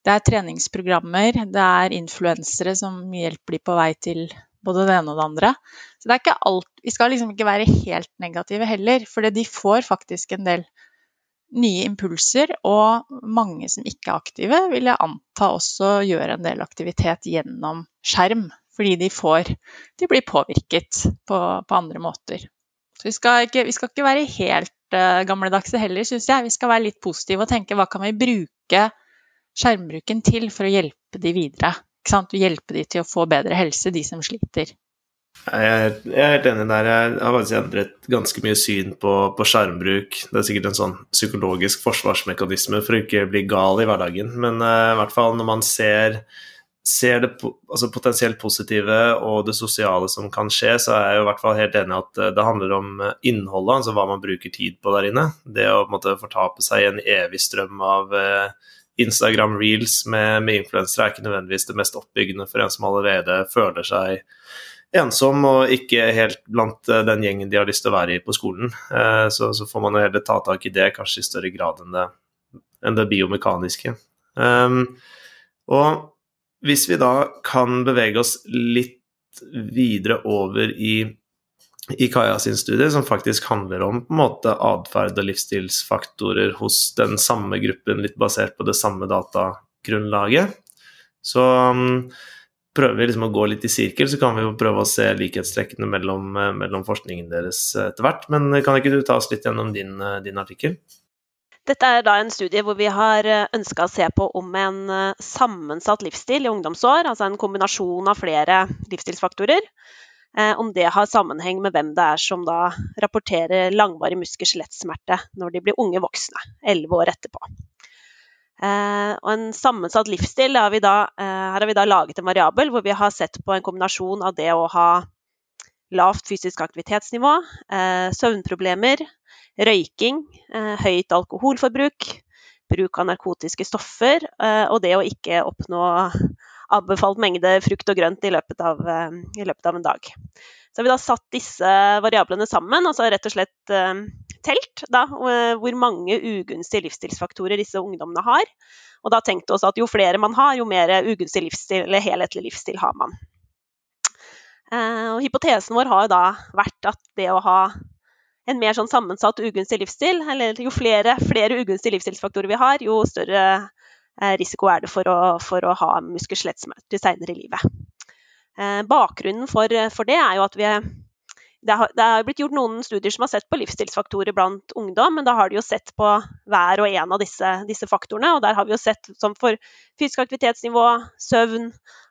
Det er treningsprogrammer. Det er influensere som hjelper de på vei til både det ene og det andre. Så det er ikke alt. Vi skal liksom ikke være helt negative heller, for de får faktisk en del nye impulser. Og mange som ikke er aktive, vil jeg anta også gjør en del aktivitet gjennom skjerm fordi de får De blir påvirket på, på andre måter. Så vi skal, ikke, vi skal ikke være helt uh, gamledagse heller, syns jeg. Vi skal være litt positive og tenke hva kan vi bruke skjermbruken til for å hjelpe de videre? Hjelpe de til å få bedre helse, de som sliter. Jeg er, helt enig der. Jeg har faktisk endret ganske mye syn på, på, skjermbruk. Det er sikkert en sånn psykologisk forsvarsmekanisme for å ikke bli gal i hverdagen. Men uh, i hvert fall når man ser, ser det altså potensielt positive og det sosiale som kan skje, så er jeg i hvert fall helt enig at eh, det handler om eh, innholdet, altså hva man bruker tid på der inne. Det å på en måte fortape seg i en evig strøm av uh, Instagram reels med, med influensere er ikke nødvendigvis det mest oppbyggende for en som allerede føler seg ensom og ikke helt blant eh, den gjengen de har lyst til å være i på skolen. Eh, så, så får man jo heller ta tak i det, kanskje i større grad enn det, enn det biomekaniske. Um, og hvis vi da kan bevege oss litt videre over i, i Kaja sin studie, som faktisk handler om på en måte atferd og livsstilsfaktorer hos den samme gruppen, litt basert på det samme datagrunnlaget, så um, prøver liksom å gå litt i sirkel, så kan vi jo prøve å se likhetstrekkene mellom, eh, mellom forskningen deres eh, etter hvert. Men kan ikke du ta oss litt gjennom din, eh, din artikkel? Dette er da en studie hvor vi har ønska å se på om en sammensatt livsstil i ungdomsår, altså en kombinasjon av flere livsstilsfaktorer, om det har sammenheng med hvem det er som da rapporterer langvarig muskel-skjelettsmerte når de blir unge voksne, elleve år etterpå. Eh, og en sammensatt livsstil, har da, eh, her har vi da laget en variabel hvor vi har sett på en kombinasjon av det å ha lavt fysisk aktivitetsnivå, eh, søvnproblemer, røyking, høyt alkoholforbruk, bruk av narkotiske stoffer og det å ikke oppnå anbefalt mengde frukt og grønt i løpet av, i løpet av en dag. Så har vi da satt disse variablene sammen, og så rett og slett telt da, uh, hvor mange ugunstige livsstilsfaktorer disse ungdommene har. Og da tenkte vi at jo flere man har, jo mer ugunstig livsstil, eller helhetlig livsstil har man. Uh, og hypotesen vår har jo da vært at det å ha en mer sånn sammensatt ugunstig livsstil, eller jo flere, flere ugunstige livsstilsfaktorer vi har, jo større risiko er det for å, for å ha muskel-skjelettsmerter senere i livet. Eh, bakgrunnen for, for, det er jo at vi det har, det har, blitt gjort noen studier som har sett på livsstilsfaktorer blant ungdom, men da har de jo sett på hver og en av disse, disse faktorene. Og der har vi jo sett som for fysisk aktivitetsnivå, søvn,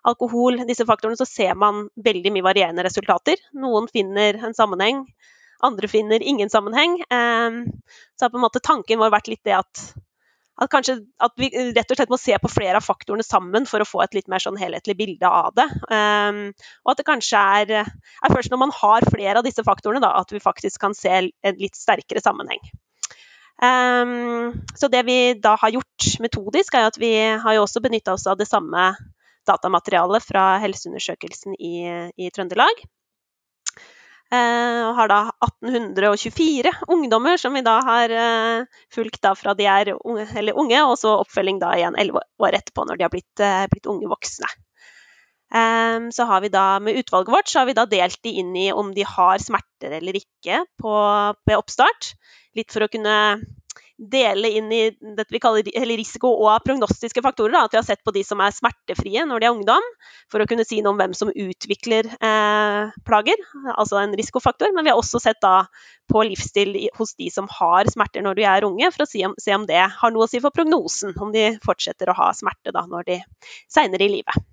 alkohol, disse faktorene, så ser man veldig mye varierende resultater. Noen finner en sammenheng, andre finner ingen sammenheng. Eh, så har på en måte tanken vår vært litt det at at, kanskje, at vi rett og slett må se på flere av faktorene sammen for å få et litt mer sånn helhetlig bilde av det. Um, og at det kanskje er, er, først når man har flere av disse faktorene da, at vi faktisk kan se en litt sterkere sammenheng. Um, så det vi da har gjort metodisk, er at vi har jo også benytta oss av det samme datamaterialet fra helseundersøkelsen i, i Trøndelag. Eh, og har da 1824 ungdommer som vi da har eh, fulgt da fra de er unge, unge, og så oppfølging da igjen 11 år etterpå når de har blitt, eh, blitt unge voksne. Så har vi da Med utvalget vårt så har vi da delt de inn i om de har smerter eller ikke på, på oppstart. Litt for å kunne dele inn i dette vi kaller risiko- og prognostiske faktorer. Da, at vi har sett på de som er smertefrie når de er ungdom, for å kunne si noe om hvem som utvikler eh, plager, altså en risikofaktor. Men vi har også sett da på livsstil hos de som har smerter når de er unge, for å se om, se om det har noe å si for prognosen, om de fortsetter å ha smerte da når de seinere i livet.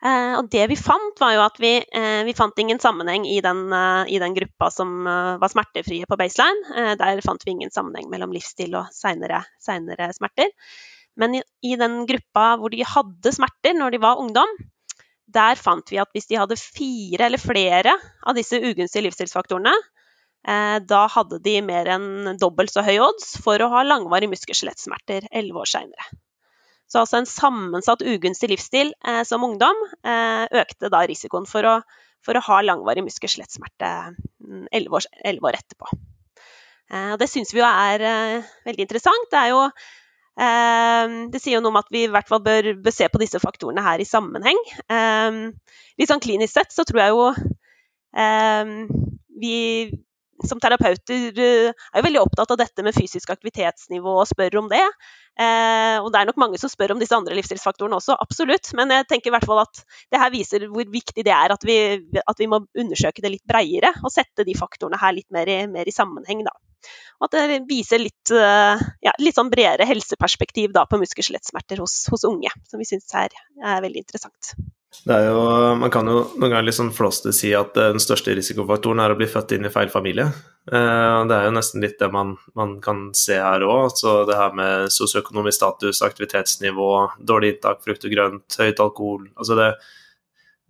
Eh, og det vi fant, var jo at vi, eh, vi fant ingen sammenheng i den, eh, i den, gruppa som var smertefrie på baseline. der fant vi ingen sammenheng mellom livsstil og seinere smerter. Men i, i, den gruppa hvor de hadde smerter når de var ungdom, der fant vi at hvis de hadde fire eller flere av disse ugunstige livsstilsfaktorene, da hadde de mer enn dobbelt så høy odds for å ha langvarig muskel-skjelettsmerter elleve år seinere. Så altså en sammensatt ugunstig livsstil eh, som ungdom eh, økte da risikoen for å, for å ha langvarig muskel-skjelettsmerte mm, elleve år, år, etterpå. Eh, det syns vi jo er eh, veldig interessant. Det, jo, eh, det sier jo noe om at vi i hvert fall bør, bør, se på disse faktorene her i sammenheng. Eh, litt sånn klinisk sett så tror jeg jo vi som terapeuter er jo veldig opptatt av dette med fysisk aktivitetsnivå og spør om det. Eh, og det er nok mange som spør om disse andre livsstilsfaktorene også, absolutt. Men jeg tenker i hvert fall at det her viser hvor viktig det er at vi, at vi må undersøke det litt breiere, og sette de faktorene her litt mer i, mer i sammenheng, da. Og at det viser litt, eh, ja, litt sånn bredere helseperspektiv da, på muskel- skjelettsmerter hos, hos, unge, som vi syns er, er veldig interessant. Det er jo, man kan jo noen ganger litt sånn flåste si at den største risikofaktoren er å bli født inn i feil familie. Eh, det er jo nesten litt det man, man kan se her òg. Så det her med sosioøkonomisk status, aktivitetsnivå, dårlig inntak frukt og grønt, høyt alkohol altså det,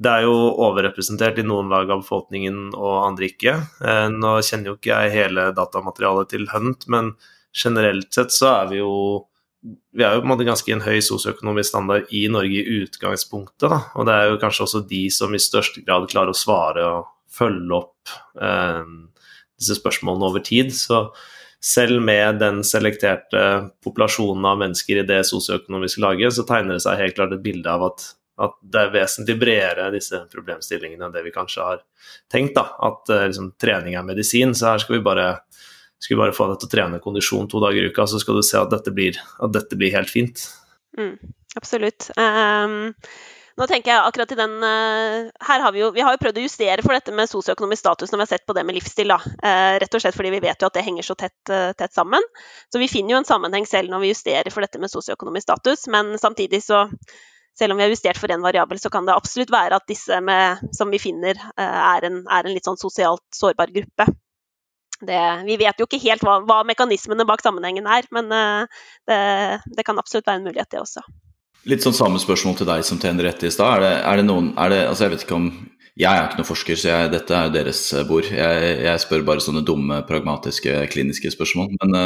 det, er jo overrepresentert i noen lag av befolkningen og andre ikke. Eh, nå kjenner jo ikke jeg hele datamaterialet til Hunt, men generelt sett så er vi jo vi er jo på en måte ganske i en høy sosioøkonomisk standard i Norge i utgangspunktet. Da. Og det er jo kanskje også de som i størst grad klarer å svare og følge opp eh, disse spørsmålene over tid. Så selv med den selekterte populasjonen av mennesker i det sosioøkonomiske laget, så tegner det seg helt klart et bilde av at, at det er vesentlig bredere, disse problemstillingene, enn det vi kanskje har tenkt. da, At eh, liksom, trening er medisin. Så her skal vi bare skal vi bare få deg til å trene kondisjon to dager i uka, så skal du se at dette blir, at dette blir helt fint. Mm, absolutt. Um, nå tenker jeg akkurat i den uh, her har Vi jo, vi har jo prøvd å justere for dette med sosioøkonomisk status når vi har sett på det med livsstil. Da. rett og slett fordi vi vet jo at det henger så tett, uh, tett, sammen. Så vi finner jo en sammenheng selv når vi justerer for dette med sosioøkonomisk status, men samtidig så selv om vi har justert for én variabel, så kan det absolutt være at disse med, som vi finner, er en, er en litt sånn sosialt sårbar gruppe. Det, vi vet jo ikke helt hva, hva, mekanismene bak sammenhengen er, men det, det, kan absolutt være en mulighet, det også. Litt sånn samme spørsmål til deg som til Henriette i stad. Er, det, er det noen er det, altså Jeg vet ikke om Jeg er ikke noen forsker, så jeg, dette er jo deres eh, bord. Jeg, jeg, spør bare sånne dumme, pragmatiske, kliniske spørsmål. Men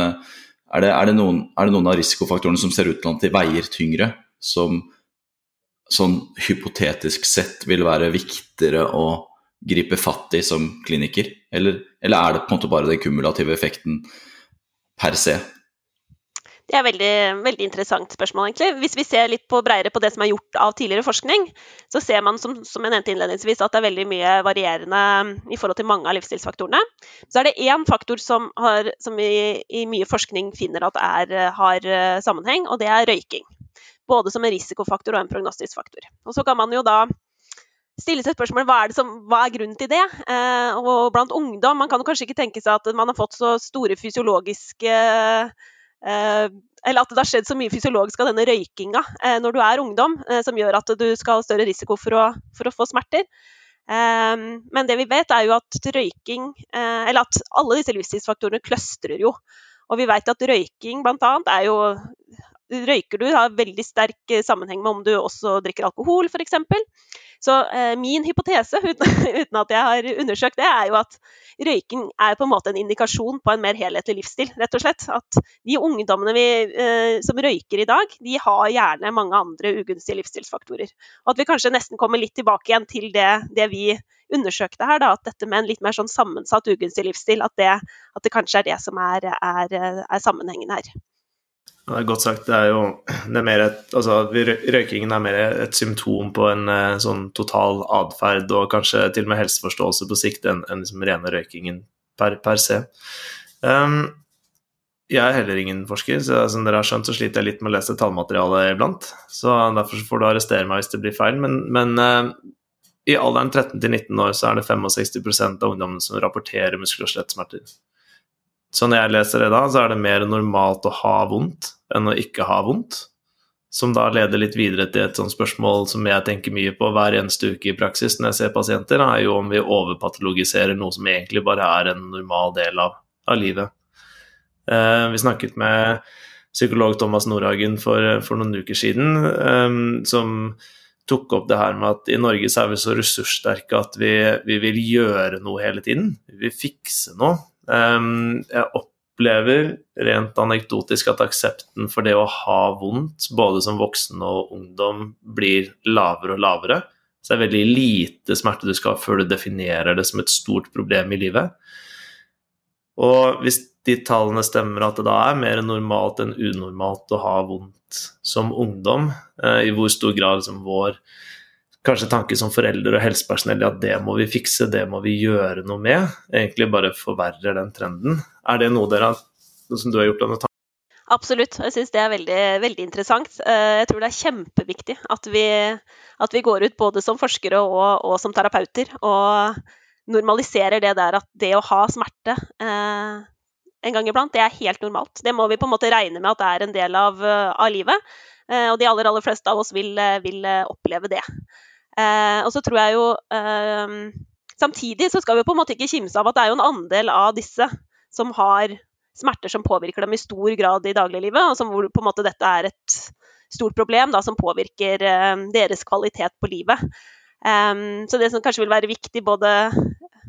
er er, det noen, er det noen av risikofaktorene som ser ut til at de veier tyngre, som sånn hypotetisk sett vil være viktigere å gripe fatt i som kliniker? Eller, eller, er det på en måte bare den kumulative effekten per se? Det er veldig, veldig interessant spørsmål, egentlig. Hvis vi ser litt på bredere på det som er gjort av tidligere forskning, så ser man, som, som jeg nevnte innledningsvis, at det er veldig mye varierende i forhold til mange av livsstilsfaktorene. Så er det én faktor som, har, som vi i mye forskning finner at er, har eh, sammenheng, og det er røyking. Både som en risikofaktor og en prognostisk faktor. Og så kan man jo da stille seg spørsmålet hva er, hva er grunnen til det? Eh, og blant ungdom Man kan kanskje ikke tenke seg at man har fått så store fysiologiske eh, Eller at det har skjedd så mye fysiologisk av denne røykinga eh, når du er ungdom, eh, som gjør at du skal ha større risiko for å, for å få smerter. Eh, men det vi vet, er jo at røyking eh, Eller at alle disse livsstilsfaktorene kløstrer jo. Og vi vet at røyking bl.a. er jo Røyker du, har veldig sterk sammenheng med om du også drikker alkohol, f.eks. Så eh, min hypotese, uten, uten, at jeg har undersøkt det, er jo at røyking er på en måte en indikasjon på en mer helhetlig livsstil. rett og slett. At de ungdommene vi, eh, som røyker i dag, de har gjerne mange andre ugunstige livsstilsfaktorer. Og at vi kanskje nesten kommer litt tilbake igjen til det, det vi undersøkte her, da, at dette med en litt mer sånn sammensatt ugunstig livsstil, at det, at det kanskje er det som er, er, er sammenhengen her. Det er godt sagt. Det er jo det er mer et, altså, Røykingen er mer et symptom på en eh, sånn total atferd og kanskje til og med helseforståelse på sikt enn en liksom rene røykingen per, per se. Um, jeg er heller ingen forsker, så som dere har skjønt, så sliter jeg litt med å lese tallmaterialet iblant. Så derfor får du arrestere meg hvis det blir feil. Men, men uh, i alderen 13 til 19 år så er det 65% av ungdommene som rapporterer muskel- og skjelettsmerter. Så når jeg leser det da, så er det mer normalt å ha vondt enn å ikke ha vondt. Som da leder litt videre til et sånt spørsmål som jeg tenker mye på hver eneste uke i praksis når jeg ser pasienter, er jo om vi overpatologiserer noe som egentlig bare er en normal del av, av livet. Eh, vi snakket med psykolog Thomas Nordhagen for, for noen uker siden, eh, som tok opp det her med at i Norge så er vi så ressurssterke at vi, vi vil gjøre noe hele tiden. Vi vil fikse noe. Um, jeg opplever rent anekdotisk at aksepten for det å ha vondt, både som voksen og ungdom, blir lavere og lavere. Så det er veldig lite smerte du skal ha før du definerer det som et stort problem i livet. Og hvis de tallene stemmer at det da er mer normalt enn unormalt å ha vondt som ungdom, eh, i hvor stor grad som vår kanskje tanke som forelder og helsepersonell at det må vi fikse, det må vi gjøre noe med, egentlig bare forverrer den trenden. Er det noe dere som du har gjort denne Absolutt. Jeg syns det er veldig, veldig, interessant. Eh, jeg tror det er kjempeviktig at vi, at vi går ut både som forskere og, og, som terapeuter og normaliserer det der at det å ha smerte eh, en gang iblant, det er helt normalt. Det må vi på en måte regne med at det er en del av, av livet. Eh, og de aller, aller fleste av oss vil, vil oppleve det. Eh, og så tror jeg jo eh, Samtidig så skal vi på en måte ikke kimse av at det er jo en andel av disse som har smerter som påvirker dem i stor grad i dagliglivet, og som hvor på en måte dette er et stort problem da, som påvirker uh, deres kvalitet på livet. Um, så det som kanskje vil være viktig både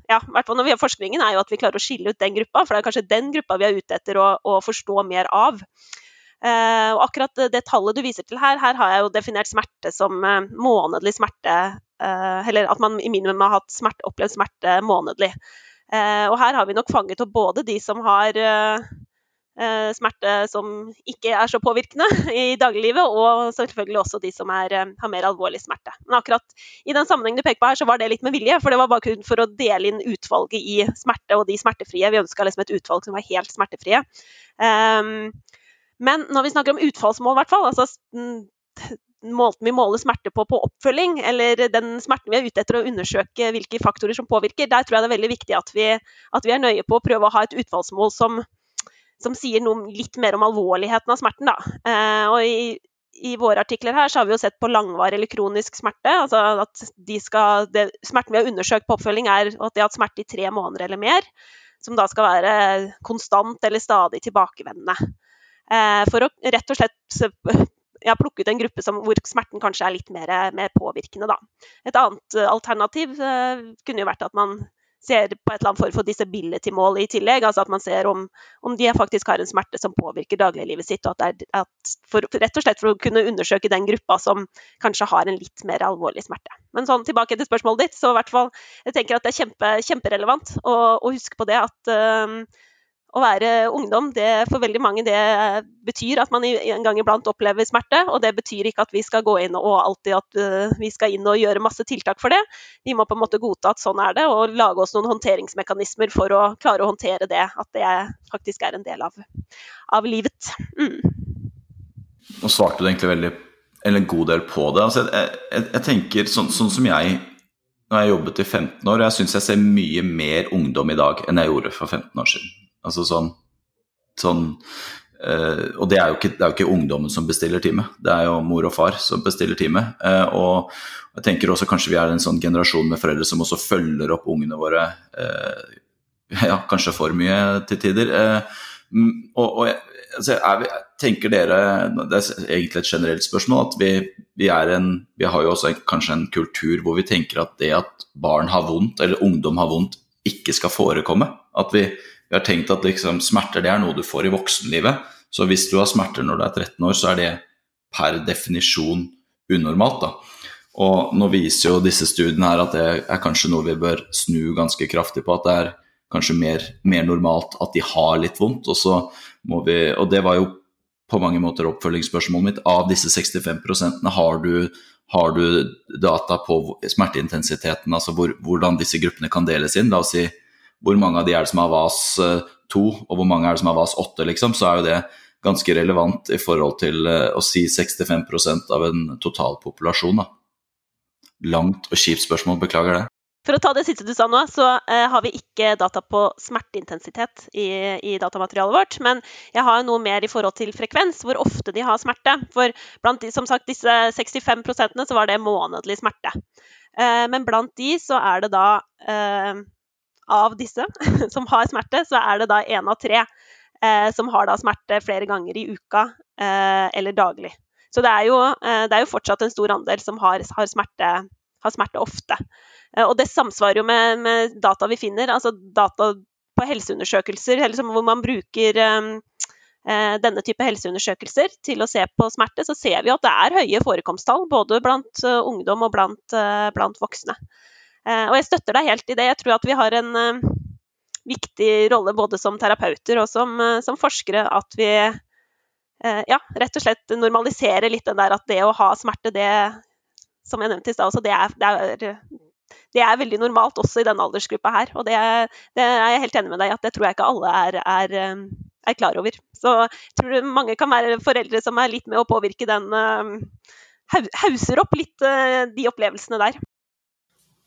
ja, hvert fall når vi har forskningen, er jo at vi klarer å skille ut den gruppa. For det er kanskje den gruppa vi er ute etter å, å forstå mer av. Uh, og akkurat det tallet du viser til her, her har jeg jo definert smerte som uh, månedlig smerte. Uh, eller at man i minimum har hatt smerte, opplevd smerte månedlig. Eh, og her har vi nok fanget opp både de som har eh, eh, smerte som ikke er så påvirkende i dagliglivet, og selvfølgelig også de som er, har mer alvorlig smerte. Men akkurat i den sammenhengen du peker på her, så var det litt med vilje, for det var bare kun for å dele inn utvalget i smerte og de smertefrie. Vi ønska liksom et utvalg som var helt smertefrie. Um, men når vi snakker om utfallsmål, hvert fall, altså måten vi måler smerte på på oppfølging, eller den smerten vi er ute etter å undersøke hvilke faktorer som påvirker, der tror jeg det er veldig viktig at vi, at vi er nøye på å prøve å ha et utfallsmål som, som sier noe litt mer om alvorligheten av smerten. Eh, og i, i, våre artikler her så har vi jo sett på langvarig eller kronisk smerte. altså at de skal, det, Smerten vi har undersøkt på oppfølging, er at de har hatt smerte i tre måneder eller mer. Som da skal være konstant eller stadig tilbakevendende. Eh, for å rett og slett jeg har plukket en gruppe som, hvor smerten kanskje er litt mer, mer påvirkende. Da. Et annet uh, alternativ eh, kunne jo vært at man ser på et eller annet form for disability-mål i tillegg. altså At man ser om, om, de faktisk har en smerte som påvirker dagliglivet sitt. og at det er at for, Rett og slett for å kunne undersøke den gruppa som kanskje har en litt mer alvorlig smerte. Men sånn tilbake til spørsmålet ditt, så hvert fall, jeg tenker at det er kjempe, kjemperelevant å, å huske på det at uh, å være ungdom, det, for veldig mange det betyr at man en gang iblant opplever smerte. Og det betyr ikke at vi skal gå inn og alltid at uh, vi skal inn og gjøre masse tiltak for det. Vi må på en måte godta at sånn er det, og lage oss noen håndteringsmekanismer for å klare å håndtere det. At det faktisk er en del av, av livet. Mm. Nå svarte du egentlig veldig, eller en god del på det. Altså, jeg, jeg, jeg, tenker sånn, sånn som jeg når jeg jobbet i 15 år, og jeg syns jeg ser mye mer ungdom i dag enn jeg gjorde for 15 år siden. Altså sånn, sånn uh, Og det er, ikke, det er, jo ikke, ungdommen som bestiller time, det er jo mor og far som bestiller time. Uh, og jeg tenker også kanskje vi er en sånn generasjon med foreldre som også følger opp ungene våre uh, ja, kanskje for mye til tider. og, og altså, er, tenker dere, Det er egentlig et generelt spørsmål, at vi, vi, en, vi har jo også en, kanskje en kultur hvor vi tenker at det at barn har vondt, eller ungdom har vondt, ikke skal forekomme. At vi, vi har tenkt at liksom, smerter det er noe du får i voksenlivet. Så hvis du har smerter når du er 13 år, så er det per definisjon unormalt. da. Og nå viser jo disse studiene her at det er kanskje noe vi bør snu ganske kraftig på. At det er kanskje mer, mer normalt at de har litt vondt. Og, vi, og det var jo på mange måter oppfølgingsspørsmålet mitt. Av disse 65 har du, har du data på smerteintensiteten, altså hvor, hvordan disse gruppene kan deles inn? La oss si hvor mange av de er det som har VAS 2, eh, og hvor mange er det som har VAS 8, liksom, så er jo det ganske relevant i forhold til eh, å si 65% av en totalpopulasjon. Da. Langt og kjipt spørsmål, beklager det. For å ta det siste du sa nå, så eh, har vi ikke data på smerteintensitet i, i, datamaterialet vårt. Men jeg har noe mer i forhold til frekvens, hvor ofte de har smerte. For blant de, som sagt, disse 65 så var det månedlig smerte. Eh, men blant de så er det da eh, av disse som har smerte, så er det da én av tre eh, som har da smerte flere ganger i uka eh, eller daglig. Så det er, jo, eh, det er, jo, fortsatt en stor andel som har, har, smerte, har smerte, ofte. Eh, og det samsvarer jo med, med, data vi finner, altså data på helseundersøkelser liksom, hvor man bruker eh, eh, denne type helseundersøkelser til å se på smerte, så ser vi at det er høye forekomsttall både blant ungdom og blant, blant voksne. Eh, og jeg støtter deg helt i det. Jeg tror at vi har en eh, viktig rolle både som terapeuter og som, eh, som forskere at vi ja, rett og slett normaliserer litt den der at det å ha smerte, det som jeg nevnte i stad, det, det, det, er veldig normalt også i denne aldersgruppa her. Og det, det, er jeg helt enig med deg i at det tror jeg ikke alle er, er, er klar over. Så jeg tror mange kan være foreldre som er litt med å påvirke den Hauser opp litt de opplevelsene der.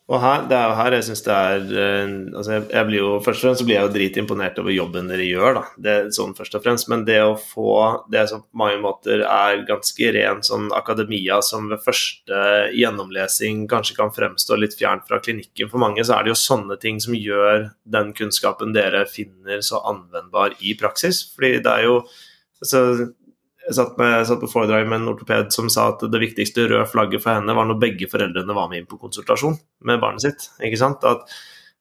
Og her, det er jo her jeg syns det er eh, altså jeg, blir jo, Først og fremst så blir jeg jo dritimponert over jobben dere gjør, da. Det sånn først og fremst. Men det å få det som på mange måter er ganske ren sånn akademia, som ved første gjennomlesing kanskje kan fremstå litt fjernt fra klinikken for mange, så er det jo sånne ting som gjør den kunnskapen dere finner så anvendbar i praksis. Fordi det er jo altså, jeg satt, med, satt, på foredrag med en ortoped som sa at det viktigste røde flagget for henne var når begge foreldrene var med inn på konsultasjon med barnet sitt. ikke sant? At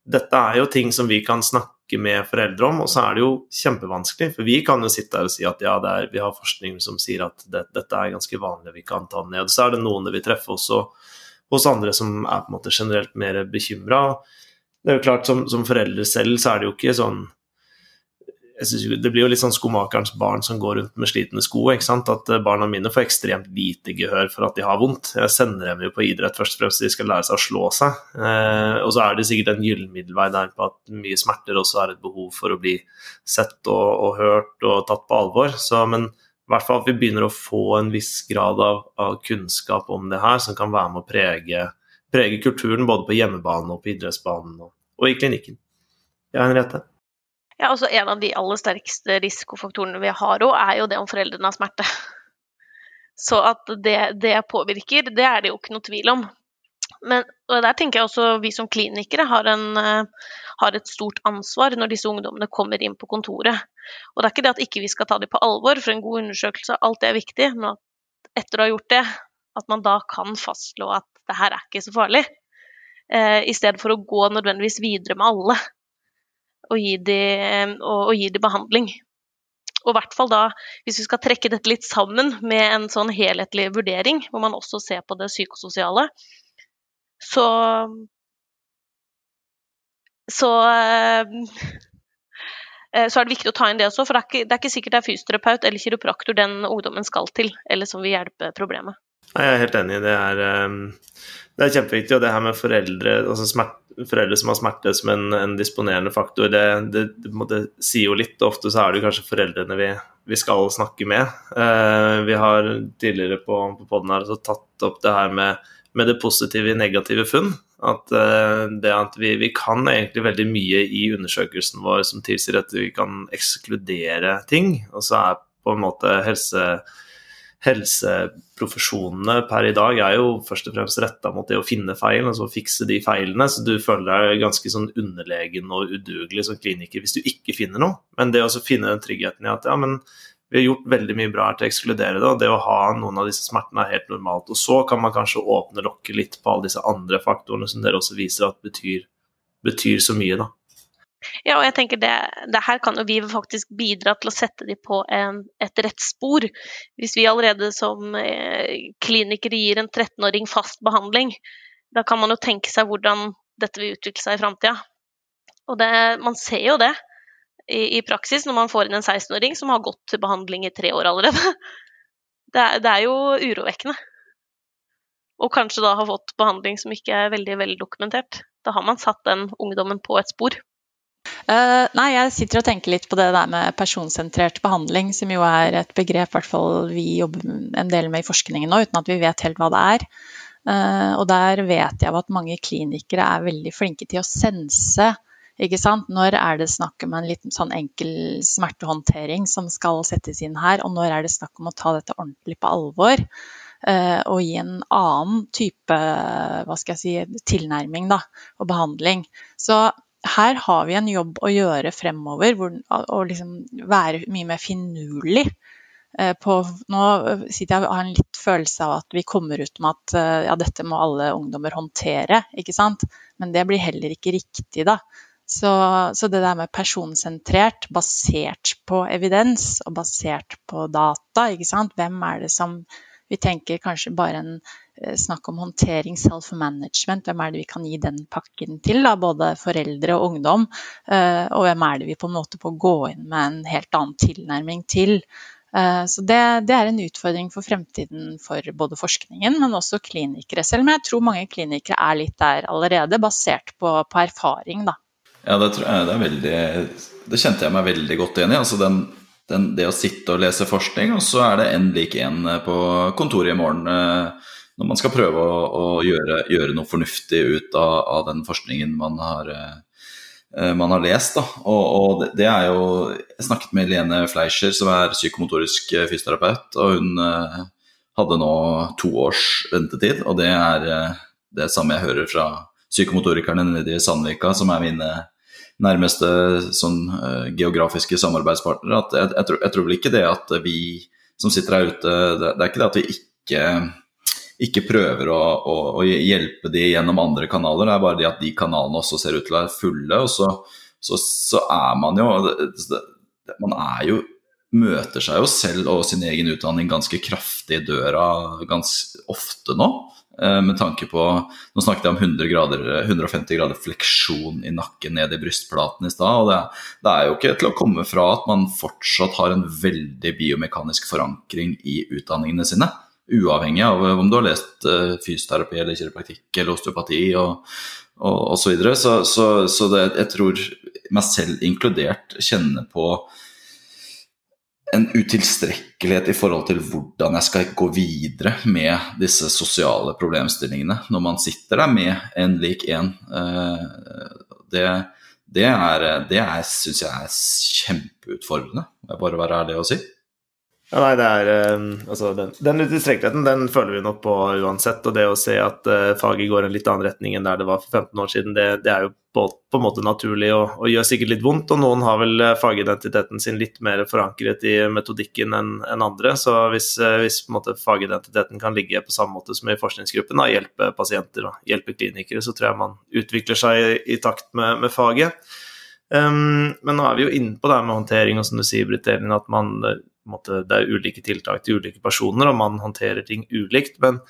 dette er jo ting som vi kan snakke med foreldre om, og så er det jo kjempevanskelig. For vi kan jo sitte her og si at ja, er, vi har forskning som sier at det, dette er ganske vanlig, vi kan ta ned. Så er det noen det vil treffe også hos andre som er på en måte generelt mer bekymra. Det er jo klart, som, som foreldre selv så er det jo ikke sånn synes, Det blir jo litt sånn skomakerens barn som går rundt med slitne sko. ikke sant? At eh, barna mine får ekstremt lite gehør for at de har vondt. Jeg sender dem jo på idrett først og fremst de skal lære seg å slå seg. Eh, og så er det sikkert en gyllen middelvei der på at mye smerter også er et behov for å bli sett og, og hørt og tatt på alvor. Så, men i hvert fall at vi begynner å få en viss grad av, av kunnskap om det her, som kan være med å prege, prege kulturen både på hjemmebane og på idrettsbanen og, og i klinikken. Ja, Henriette? Ja, altså En av de aller sterkeste risikofaktorene vi har òg, er jo det om foreldrene har smerte. Så at det, det, påvirker, det er det jo ikke noe tvil om. Men der tenker jeg også vi som klinikere har, en, uh, har, et stort ansvar når disse ungdommene kommer inn på kontoret. Og det er ikke det at ikke vi skal ta dem på alvor, for en god undersøkelse, alt det er viktig. Men at etter å ha gjort det, at man da kan fastslå at det her er ikke så farlig. Eh, I stedet for å gå nødvendigvis videre med alle og gi dem, gi dem behandling. Og i hvert fall da, hvis vi skal trekke dette litt sammen med en sånn helhetlig vurdering, hvor man også ser på det psykososiale, så så, eh, så er det viktig å ta inn det også, for det er ikke, det er ikke sikkert det er fysioterapeut eller kiropraktor den ungdommen skal til, eller som vil hjelpe problemet. Jeg er helt enig. Det er, det er kjempeviktig. Og det her med foreldre, altså smerte, foreldre som har smerte som en, en disponerende faktor, det, det, det sier jo litt. Ofte så er det kanskje foreldrene vi, vi skal snakke med. Uh, vi har tidligere på, på poden her tatt opp det her med, med det positive i negative funn. At uh, det at vi, vi, kan egentlig veldig mye i undersøkelsen vår som tilsier at vi kan ekskludere ting. Og så er på en måte helse helseprofesjonene per i dag er jo først og fremst retta mot det å finne feil, altså fikse de feilene. Så du føler deg ganske sånn underlegen og udugelig som kliniker hvis du ikke finner noe. Men det å finne den tryggheten i at ja, men vi har gjort veldig mye bra her til å ekskludere det, og det å ha noen av disse smertene er helt normalt. Og så kan man kanskje åpne lokket litt på alle disse andre faktorene som dere også viser at betyr, betyr så mye, da. Ja, og jeg tenker det, det, her kan jo vi faktisk bidra til å sette dem på en, et rett spor. Hvis vi allerede som eh, klinikere gir en 13-åring fast behandling, da kan man jo tenke seg hvordan dette vil utvikle seg i framtida. Og det, man ser jo det i, i, praksis når man får inn en 16-åring som har gått til behandling i tre år allerede. Det det er jo urovekkende. Og kanskje da har fått behandling som ikke er veldig veldokumentert. Da har man satt den ungdommen på et spor. Uh, nei, jeg sitter og tenker litt på det der med personsentrert behandling, som jo er et begrep hvert vi jobber en del med i forskningen nå, uten at vi vet helt hva det er. Uh, og der vet jeg at mange klinikere er veldig flinke til å sense ikke sant? Når er det snakk om en liten sånn enkel smertehåndtering som skal settes inn her, og når er det snakk om å ta dette ordentlig på alvor? Uh, og gi en annen type hva skal jeg si, tilnærming da, og behandling. Så her har vi en jobb å gjøre fremover, hvor, og liksom være mye mer finurlig. Eh, på, nå sitter jeg og har en litt følelse av at vi kommer ut med at eh, ja, dette må alle ungdommer håndtere, ikke sant. Men det blir heller ikke riktig, da. Så, så det der med personsentrert, basert på evidens og basert på data, ikke sant. Hvem er det som vi tenker kanskje bare en Eh, snakk om håndtering, self-management. Hvem er det vi kan gi den pakken til? Da? Både foreldre og ungdom. Eh, og hvem er det vi på en måte får gå inn med en helt annen tilnærming til? Eh, så det, det, er en utfordring for fremtiden for både forskningen, men også klinikere. Selv om jeg tror mange klinikere er litt der allerede, basert på, på erfaring. Da. Ja, det, jeg, det, veldig, det, kjente jeg meg veldig godt igjen i. Altså den den, det å sitte og lese forskning, og så er det én lik én på kontoret i morgen når man skal prøve å, å gjøre, gjøre, noe fornuftig ut av, av den forskningen man har, man har lest. Og, og det, er jo Jeg snakket med Lene Fleischer, som er psykomotorisk fysioterapeut, og hun hadde nå to års ventetid, og det er det samme jeg hører fra psykomotorikerne nede i Sandvika, som er mine nærmeste sånn, uh, geografiske samarbeidspartnere. At jeg, jeg, tror, jeg, tror, vel ikke det at vi som sitter her ute Det, det er ikke det at vi ikke, ikke prøver å, å, å, hjelpe de gjennom andre kanaler, det er bare det at de kanalene også ser ut til å være fulle. Og så, så, så er man jo Man er jo møter seg jo selv og sin egen utdanning ganske kraftig i døra ganske ofte nå. Eh, med tanke på Nå snakket jeg om 100 grader, 150 grader fleksjon i nakken ned i brystplaten i stad. og det, det, er jo ikke til å komme fra at man fortsatt har en veldig biomekanisk forankring i utdanningene sine. Uavhengig av om du har lest uh, fysioterapi eller kiropraktikk eller osteopati og, og, og så videre. Så, så, så det, jeg tror meg selv inkludert kjenner på en utilstrekkelighet i forhold til hvordan jeg skal gå videre med disse sosiale problemstillingene når man sitter der med en lik en. Eh, det, det, det syns jeg er kjempeutfordrende, må jeg bare være ærlig og si. Ja, nei, det er eh, Altså, den, den utilstrekkeligheten den føler vi nok på uansett. Og det å se at uh, faget går en litt annen retning enn der det var for 15 år siden, det, det er jo på, på, en måte naturlig og, og, gjør sikkert litt vondt. Og noen har vel uh, fagidentiteten sin litt mer forankret i metodikken enn en andre. Så hvis, uh, hvis måte fagidentiteten kan ligge på samme måte som i forskningsgruppen, da, hjelpe pasienter og hjelpe klinikere, så tror jeg man utvikler seg i, i takt med, med faget. Um, men nå er vi jo inne på det her med håndtering, og som du sier, Britt Elin, at man måte, det er ulike tiltak til ulike personer, og man håndterer ting ulikt. Men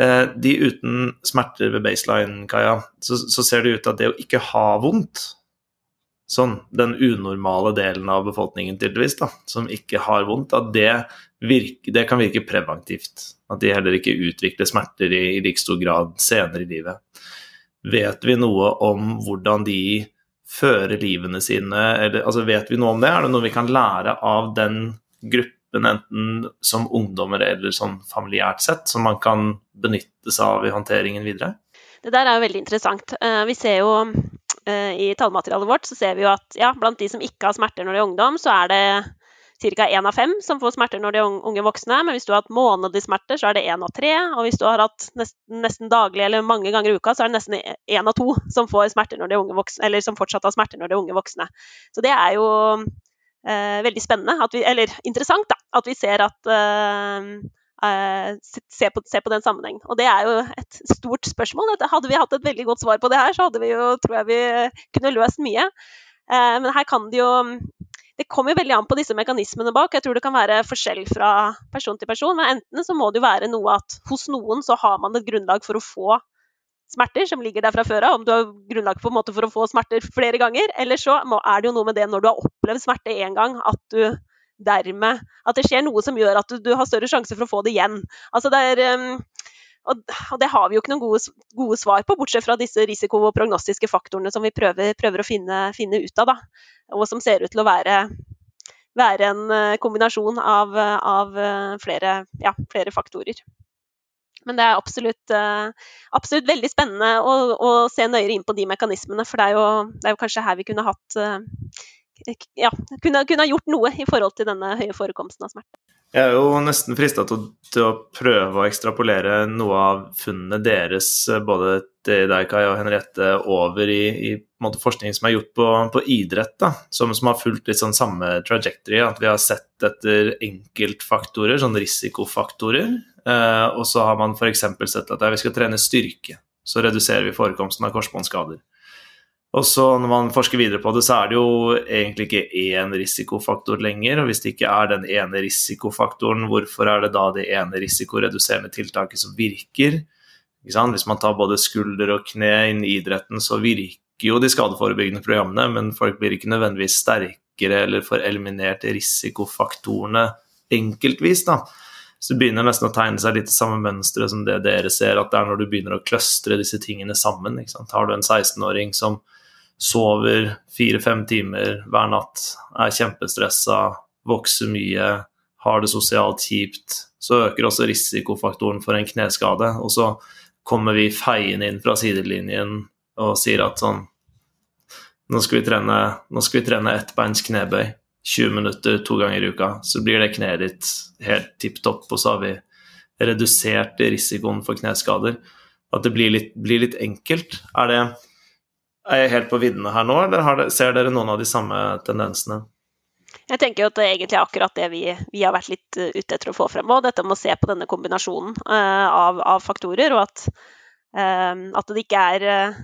eh, de uten smerter ved baseline, Kaja, så, så, ser det ut til at det å ikke ha vondt Sånn, den unormale delen av befolkningen tydeligvis, da, som ikke har vondt, at det, virke, det kan virke preventivt. At de heller ikke utvikler smerter i, i like stor grad senere i livet. Vet vi noe om hvordan de fører livene sine, eller altså vet vi noe om det? Er det noe vi kan lære av den gruppen, enten som ungdommer eller sånn familiært sett, som man kan benytte seg av i håndteringen videre? Det der er jo veldig interessant. Eh, vi ser jo eh, i tallmaterialet vårt så ser vi jo at ja, blant de som ikke har smerter når de er ungdom, så er det ca. én av fem som får smerter når de er unge voksne. Men hvis du har hatt månedlige smerter, så er det én av tre. Og hvis du har hatt nesten, nesten, daglig eller mange ganger i uka, så er det nesten én av to som får smerter når de er unge voksne, eller som fortsatt har smerter når de er unge voksne. Så det er jo veldig spennende, vi, eller interessant, da, at vi ser at eh, eh se, på, se, på, den sammenhengen. Og det er jo et stort spørsmål. Hadde vi hatt et veldig godt svar på det her, så hadde vi jo, tror jeg vi kunne løst mye. Eh, men her kan det jo det kommer jo veldig an på disse mekanismene bak. Jeg tror det kan være forskjell fra person til person. Men enten så må det jo være noe at hos noen så har man et grunnlag for å få smerter som ligger der fra før av, om du har grunnlag en måte for å få smerter flere ganger. Eller så er det jo noe med det når du har opplevd smerte én gang, at du dermed At det skjer noe som gjør at du, du har større sjanse for å få det igjen. Altså det er, um, og, og, det har vi jo ikke noen gode, gode, svar på, bortsett fra disse risiko- og prognostiske faktorene som vi prøver, prøver å finne, finne, ut av. Da. Og som ser ut til å være, være en uh, kombinasjon av, av uh, flere, ja, flere faktorer. Men det er absolutt, uh, absolutt veldig spennende å, å, se nøyere inn på de mekanismene. For det er jo, det er jo kanskje her vi kunne hatt uh, ja, kunne, kunne, ha gjort noe i forhold til denne høye forekomsten av smerte. Jeg er jo nesten frista til, til, å prøve å ekstrapolere noe av funnene deres, både til deg, Kai og Henriette, over i, i forskning som er gjort på, på idrett, da, som, som, har fulgt litt sånn samme trajectory. At vi har sett etter enkeltfaktorer, sånn risikofaktorer, Eh, og så har man f.eks. sett at vi skal trene styrke, så reduserer vi forekomsten av korsbåndskader. Og så når man forsker videre på det, så er det jo egentlig ikke én risikofaktor lenger. Og hvis det ikke er den ene risikofaktoren, hvorfor er det da det ene risikoreduserende tiltaket som virker? Hvis man tar både skulder og kne inn i idretten, så virker jo de skadeforebyggende programmene, men folk blir ikke nødvendigvis sterkere eller får eliminert risikofaktorene enkeltvis. da. Så det begynner nesten å tegne seg litt det samme mønsteret som det dere ser, at det er når du begynner å clustre disse tingene sammen. Har du en 16-åring som sover fire-fem timer hver natt, er kjempestressa, vokser mye, har det sosialt kjipt, så øker også risikofaktoren for en kneskade. Og så kommer vi feiende inn fra sidelinjen og sier at sånn Nå skal vi trene, nå skal vi trene ettbeins knebøy 20 minutter to ganger i uka. Så blir det kneet ditt helt tipp topp, og så har vi redusert risikoen for kneskader. At det blir litt, blir litt enkelt. Er, det, er jeg helt på viddene her nå, eller det, ser dere noen av de samme tendensene? Jeg tenker at det er egentlig akkurat det vi, vi, har vært litt eh, ute etter å få frem. Og dette med å se på denne kombinasjonen uh, av, av, faktorer, og at, uh, at, det ikke er uh,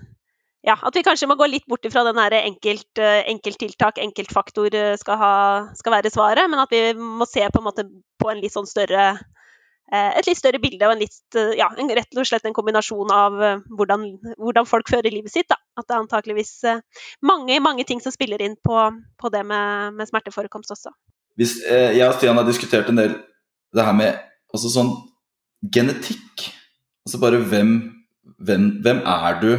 Ja, at vi kanskje må gå litt bort fra den enkelt, enkelttiltak, enkeltfaktor skal, ha, skal være svaret, men at vi må se på en, på en litt sånn større Eh, et litt større bilde og en litt, eh, ja, rett og slett en kombinasjon av eh, hvordan, hvordan folk fører livet sitt. Da. At det er antakeligvis mange, mange ting som spiller inn på, på det med, med, smerteforekomst også. Hvis, eh, jeg og Stian har diskutert en del det her med også sånn genetikk. Altså bare hvem, hvem, hvem er du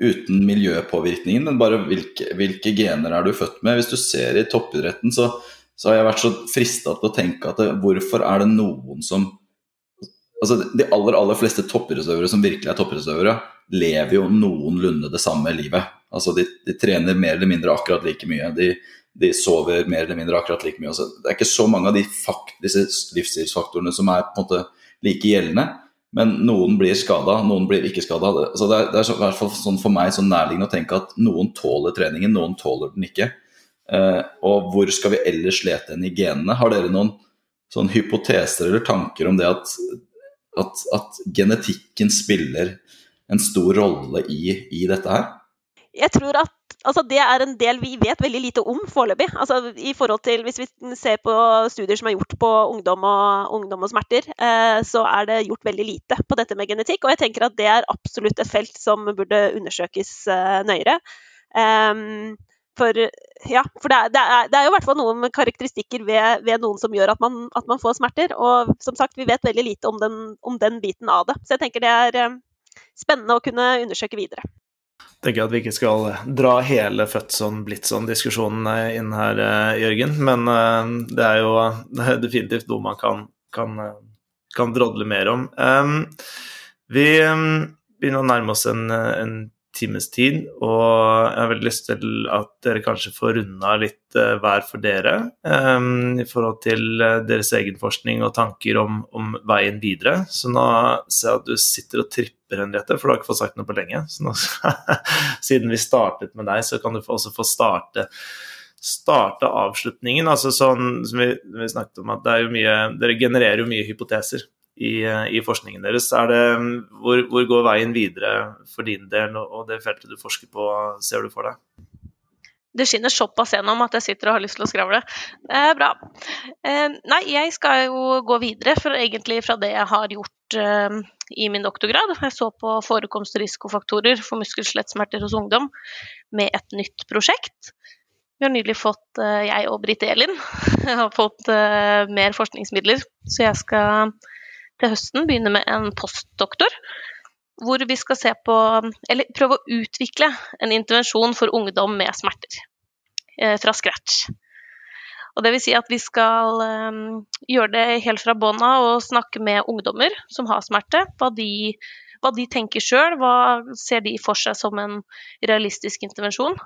uten miljøpåvirkningen, men bare hvilke, hvilke, gener er du født med? Hvis du ser i toppidretten, så, så har jeg vært så frista til å tenke at det, hvorfor er det noen som altså De aller aller fleste toppidrettsøvere som virkelig er toppidrettsøvere, lever jo noenlunde det samme livet. Altså de, de, trener mer eller mindre akkurat like mye. De, de, sover mer eller mindre akkurat like mye. Altså, det er ikke så mange av de fakt, disse livsstilsfaktorene som er på en måte like gjeldende. Men noen blir skada, noen blir ikke skada. Altså, det, det er i hvert fall sånn for meg sånn nærliggende å tenke at noen tåler treningen, noen tåler den ikke. Eh, og hvor skal vi ellers lete enn i genene? Har dere noen sånn hypoteser eller tanker om det at at, at, genetikken spiller en stor rolle i, i dette her? Jeg tror at altså, det er en del vi vet veldig lite om foreløpig. Altså, Hvis vi ser på studier som er gjort på ungdom og, ungdom og smerter, eh, så er det gjort veldig lite på dette med genetikk. Og jeg tenker at det er absolutt et felt som burde undersøkes eh, nøyere. Um, for, ja, for det, er, det, er, det, er, jo i hvert fall noen karakteristikker ved, ved noen som gjør at man, at man, får smerter. Og som sagt, vi vet veldig lite om den, om den, biten av det. Så jeg tenker det er eh, spennende å kunne undersøke videre. Tenker at vi ikke skal dra hele Fødson-Blitzon-diskusjonen inn her, eh, Jørgen. Men eh, det er jo definitivt noe man kan, kan, kan drodle mer om. Vi begynner å nærme oss en, en times tid. Og jeg har veldig lyst til at dere kanskje får runda litt uh, hver for dere um, i forhold til uh, deres egen forskning og tanker om, om, veien videre. Så nå ser jeg at du sitter og tripper, Henriette, for du har ikke fått sagt noe på lenge. Så nå, siden vi startet med deg, så kan du også få starte starte avslutningen. altså sånn som vi, vi snakket om at det er jo mye, Dere genererer jo mye hypoteser i, i forskningen deres. Det, hvor, hvor, går veien videre for din del og det feltet du forsker på, ser du for deg? Det skinner såpass gjennom at jeg sitter og har lyst til å skravle. Det er bra. Eh, nei, jeg skal jo gå videre for egentlig fra det jeg har gjort eh, i min doktorgrad. Jeg så på forekomst og risikofaktorer for muskel-skjelettsmerter hos ungdom med et nytt prosjekt. Vi har nylig fått, eh, jeg og Britt Elin, har fått eh, mer forskningsmidler, så jeg skal til høsten begynne med en postdoktor. Hvor vi skal se på, eller prøve å utvikle en intervensjon for ungdom med smerter. Eh, fra scratch. Og det vil si at vi skal um, gjøre det helt fra bånn av og snakke med ungdommer som har smerte. Hva de, hva de tenker sjøl, hva ser de for seg som en realistisk intervensjon.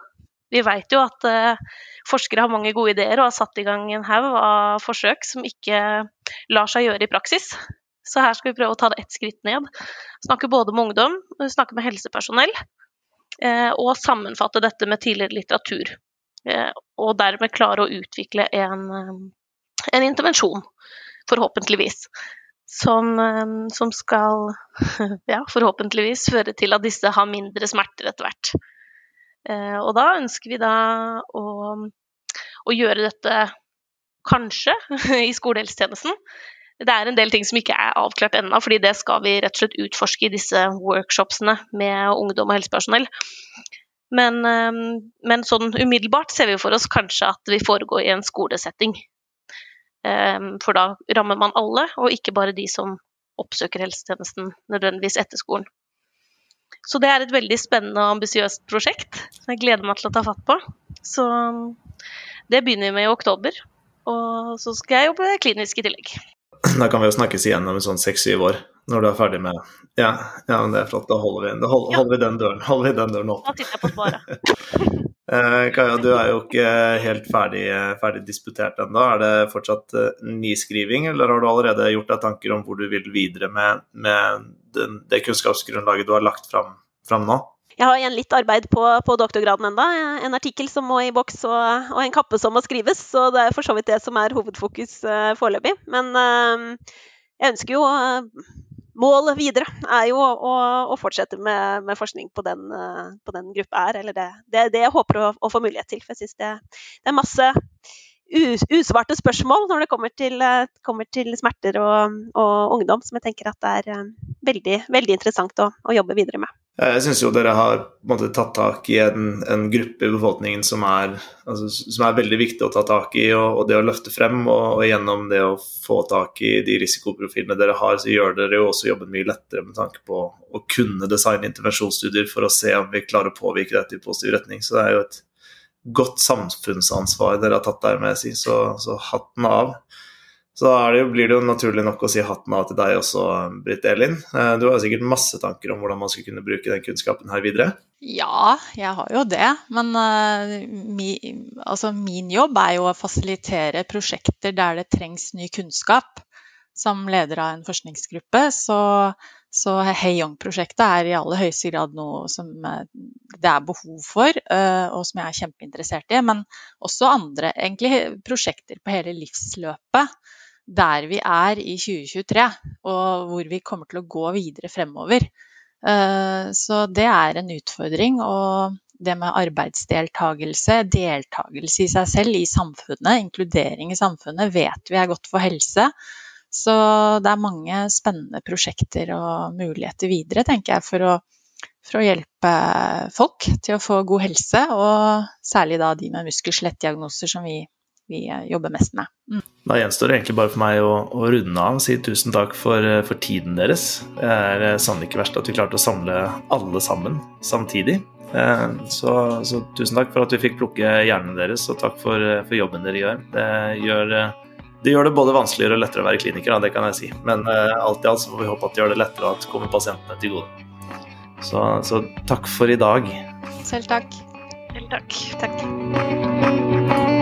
Vi vet jo at uh, forskere har mange gode ideer og har satt i gang en haug av forsøk som ikke lar seg gjøre i praksis. Så her skal vi prøve å ta det ett skritt ned. Snakke både med ungdom, snakke med helsepersonell, eh, og sammenfatte dette med tidligere litteratur. Eh, og dermed klare å utvikle en, eh, en intervensjon, forhåpentligvis. Som, som, skal ja, forhåpentligvis føre til at disse har mindre smerter etter hvert. Og da ønsker vi da å, å gjøre dette kanskje i skolehelsetjenesten, det er en del ting som ikke er avklart ennå, fordi det skal vi rett og slett utforske i disse workshopsene med ungdom og helsepersonell. Men, ehm, men sånn umiddelbart ser vi for oss kanskje at vi foregår i en skolesetting. Ehm, for da rammer man alle, og ikke bare de som oppsøker helsetjenesten nødvendigvis etter skolen. Så det er et veldig spennende og ambisiøst prosjekt som jeg gleder meg til å ta fatt på. Så det begynner vi med i oktober. Og så skal jeg jobbe klinisk i tillegg. Da kan vi jo snakkes igjen om sånn seks-syv år, når du er ferdig med Ja, ja men det er flott. Da holder vi, da holder, Ja. holder vi den døren holder vi den døren åpen. Eh, Kaja, du er jo ikke helt ferdig, ferdig disputert ennå. Er det fortsatt eh, nyskriving, eller har du allerede gjort deg tanker om hvor du vil videre med, med den, det kunnskapsgrunnlaget du har lagt fram, fram nå? Jeg har igjen litt arbeid på, på doktorgraden enda. En artikkel som må i boks, og, og en kappe som må skrives. Så det er for så vidt det som er hovedfokus uh, foreløpig. Men uh, jeg ønsker jo uh, Målet videre er jo å, å fortsette med, med, forskning på den, uh, på den gruppa her. Eller det, det, det jeg håper å, å, få mulighet til. For jeg syns det, det, er masse us, usvarte spørsmål når det kommer til, kommer til smerter og, og, ungdom, som jeg tenker at det er veldig, veldig interessant å, å jobbe videre med. Jeg syns jo dere har måte, tatt tak i en, en, gruppe i befolkningen som er, altså, som er, veldig viktig å ta tak i, og, og det å løfte frem. Og, og, gjennom det å få tak i de risikoprofilene dere har, så gjør dere jo også jobben mye lettere med tanke på å kunne designe intervensjonsstudier for å se om vi klarer å påvirke dette i positiv retning. Så det er jo et godt samfunnsansvar dere har tatt der, med, si. så, så hatten av. Så da det jo, blir det jo naturlig nok å si hatten av til deg også, Britt Elin. Du har sikkert masse tanker om hvordan man skal kunne bruke den kunnskapen her videre? Ja, jeg har jo det. Men uh, mi, altså min jobb er jo å fasilitere prosjekter der det trengs ny kunnskap. Som leder av en forskningsgruppe, så, så Heyong-prosjektet er i aller høyeste grad noe som det er behov for, uh, og som jeg er kjempeinteressert i. Men også andre egentlig prosjekter på hele livsløpet der vi er i 2023, og hvor vi kommer til å gå videre fremover. Så det er en utfordring. Og det med arbeidsdeltagelse, deltakelse i seg selv i samfunnet, inkludering i samfunnet, vet vi er godt for helse. Så det er mange spennende prosjekter og muligheter videre, tenker jeg, for å, for å hjelpe folk til å få god helse, og særlig da de med muskel-skjelettdiagnoser som vi vi jobber mest med. Mm. Da gjenstår det egentlig bare for meg å, å runde av og si tusen takk for, for, tiden deres. Det er sannelig ikke verst at vi klarte å samle alle sammen samtidig. Så, så tusen takk for at vi fikk plukke hjernene deres, og takk for, for jobben dere gjør. Det gjør, det gjør det både vanskeligere og lettere å være kliniker, det kan jeg si. Men alt i alt så får vi håpe at det gjør det lettere at det kommer pasientene til gode. Så, så takk for i dag. Selv takk. Selv takk. Takk.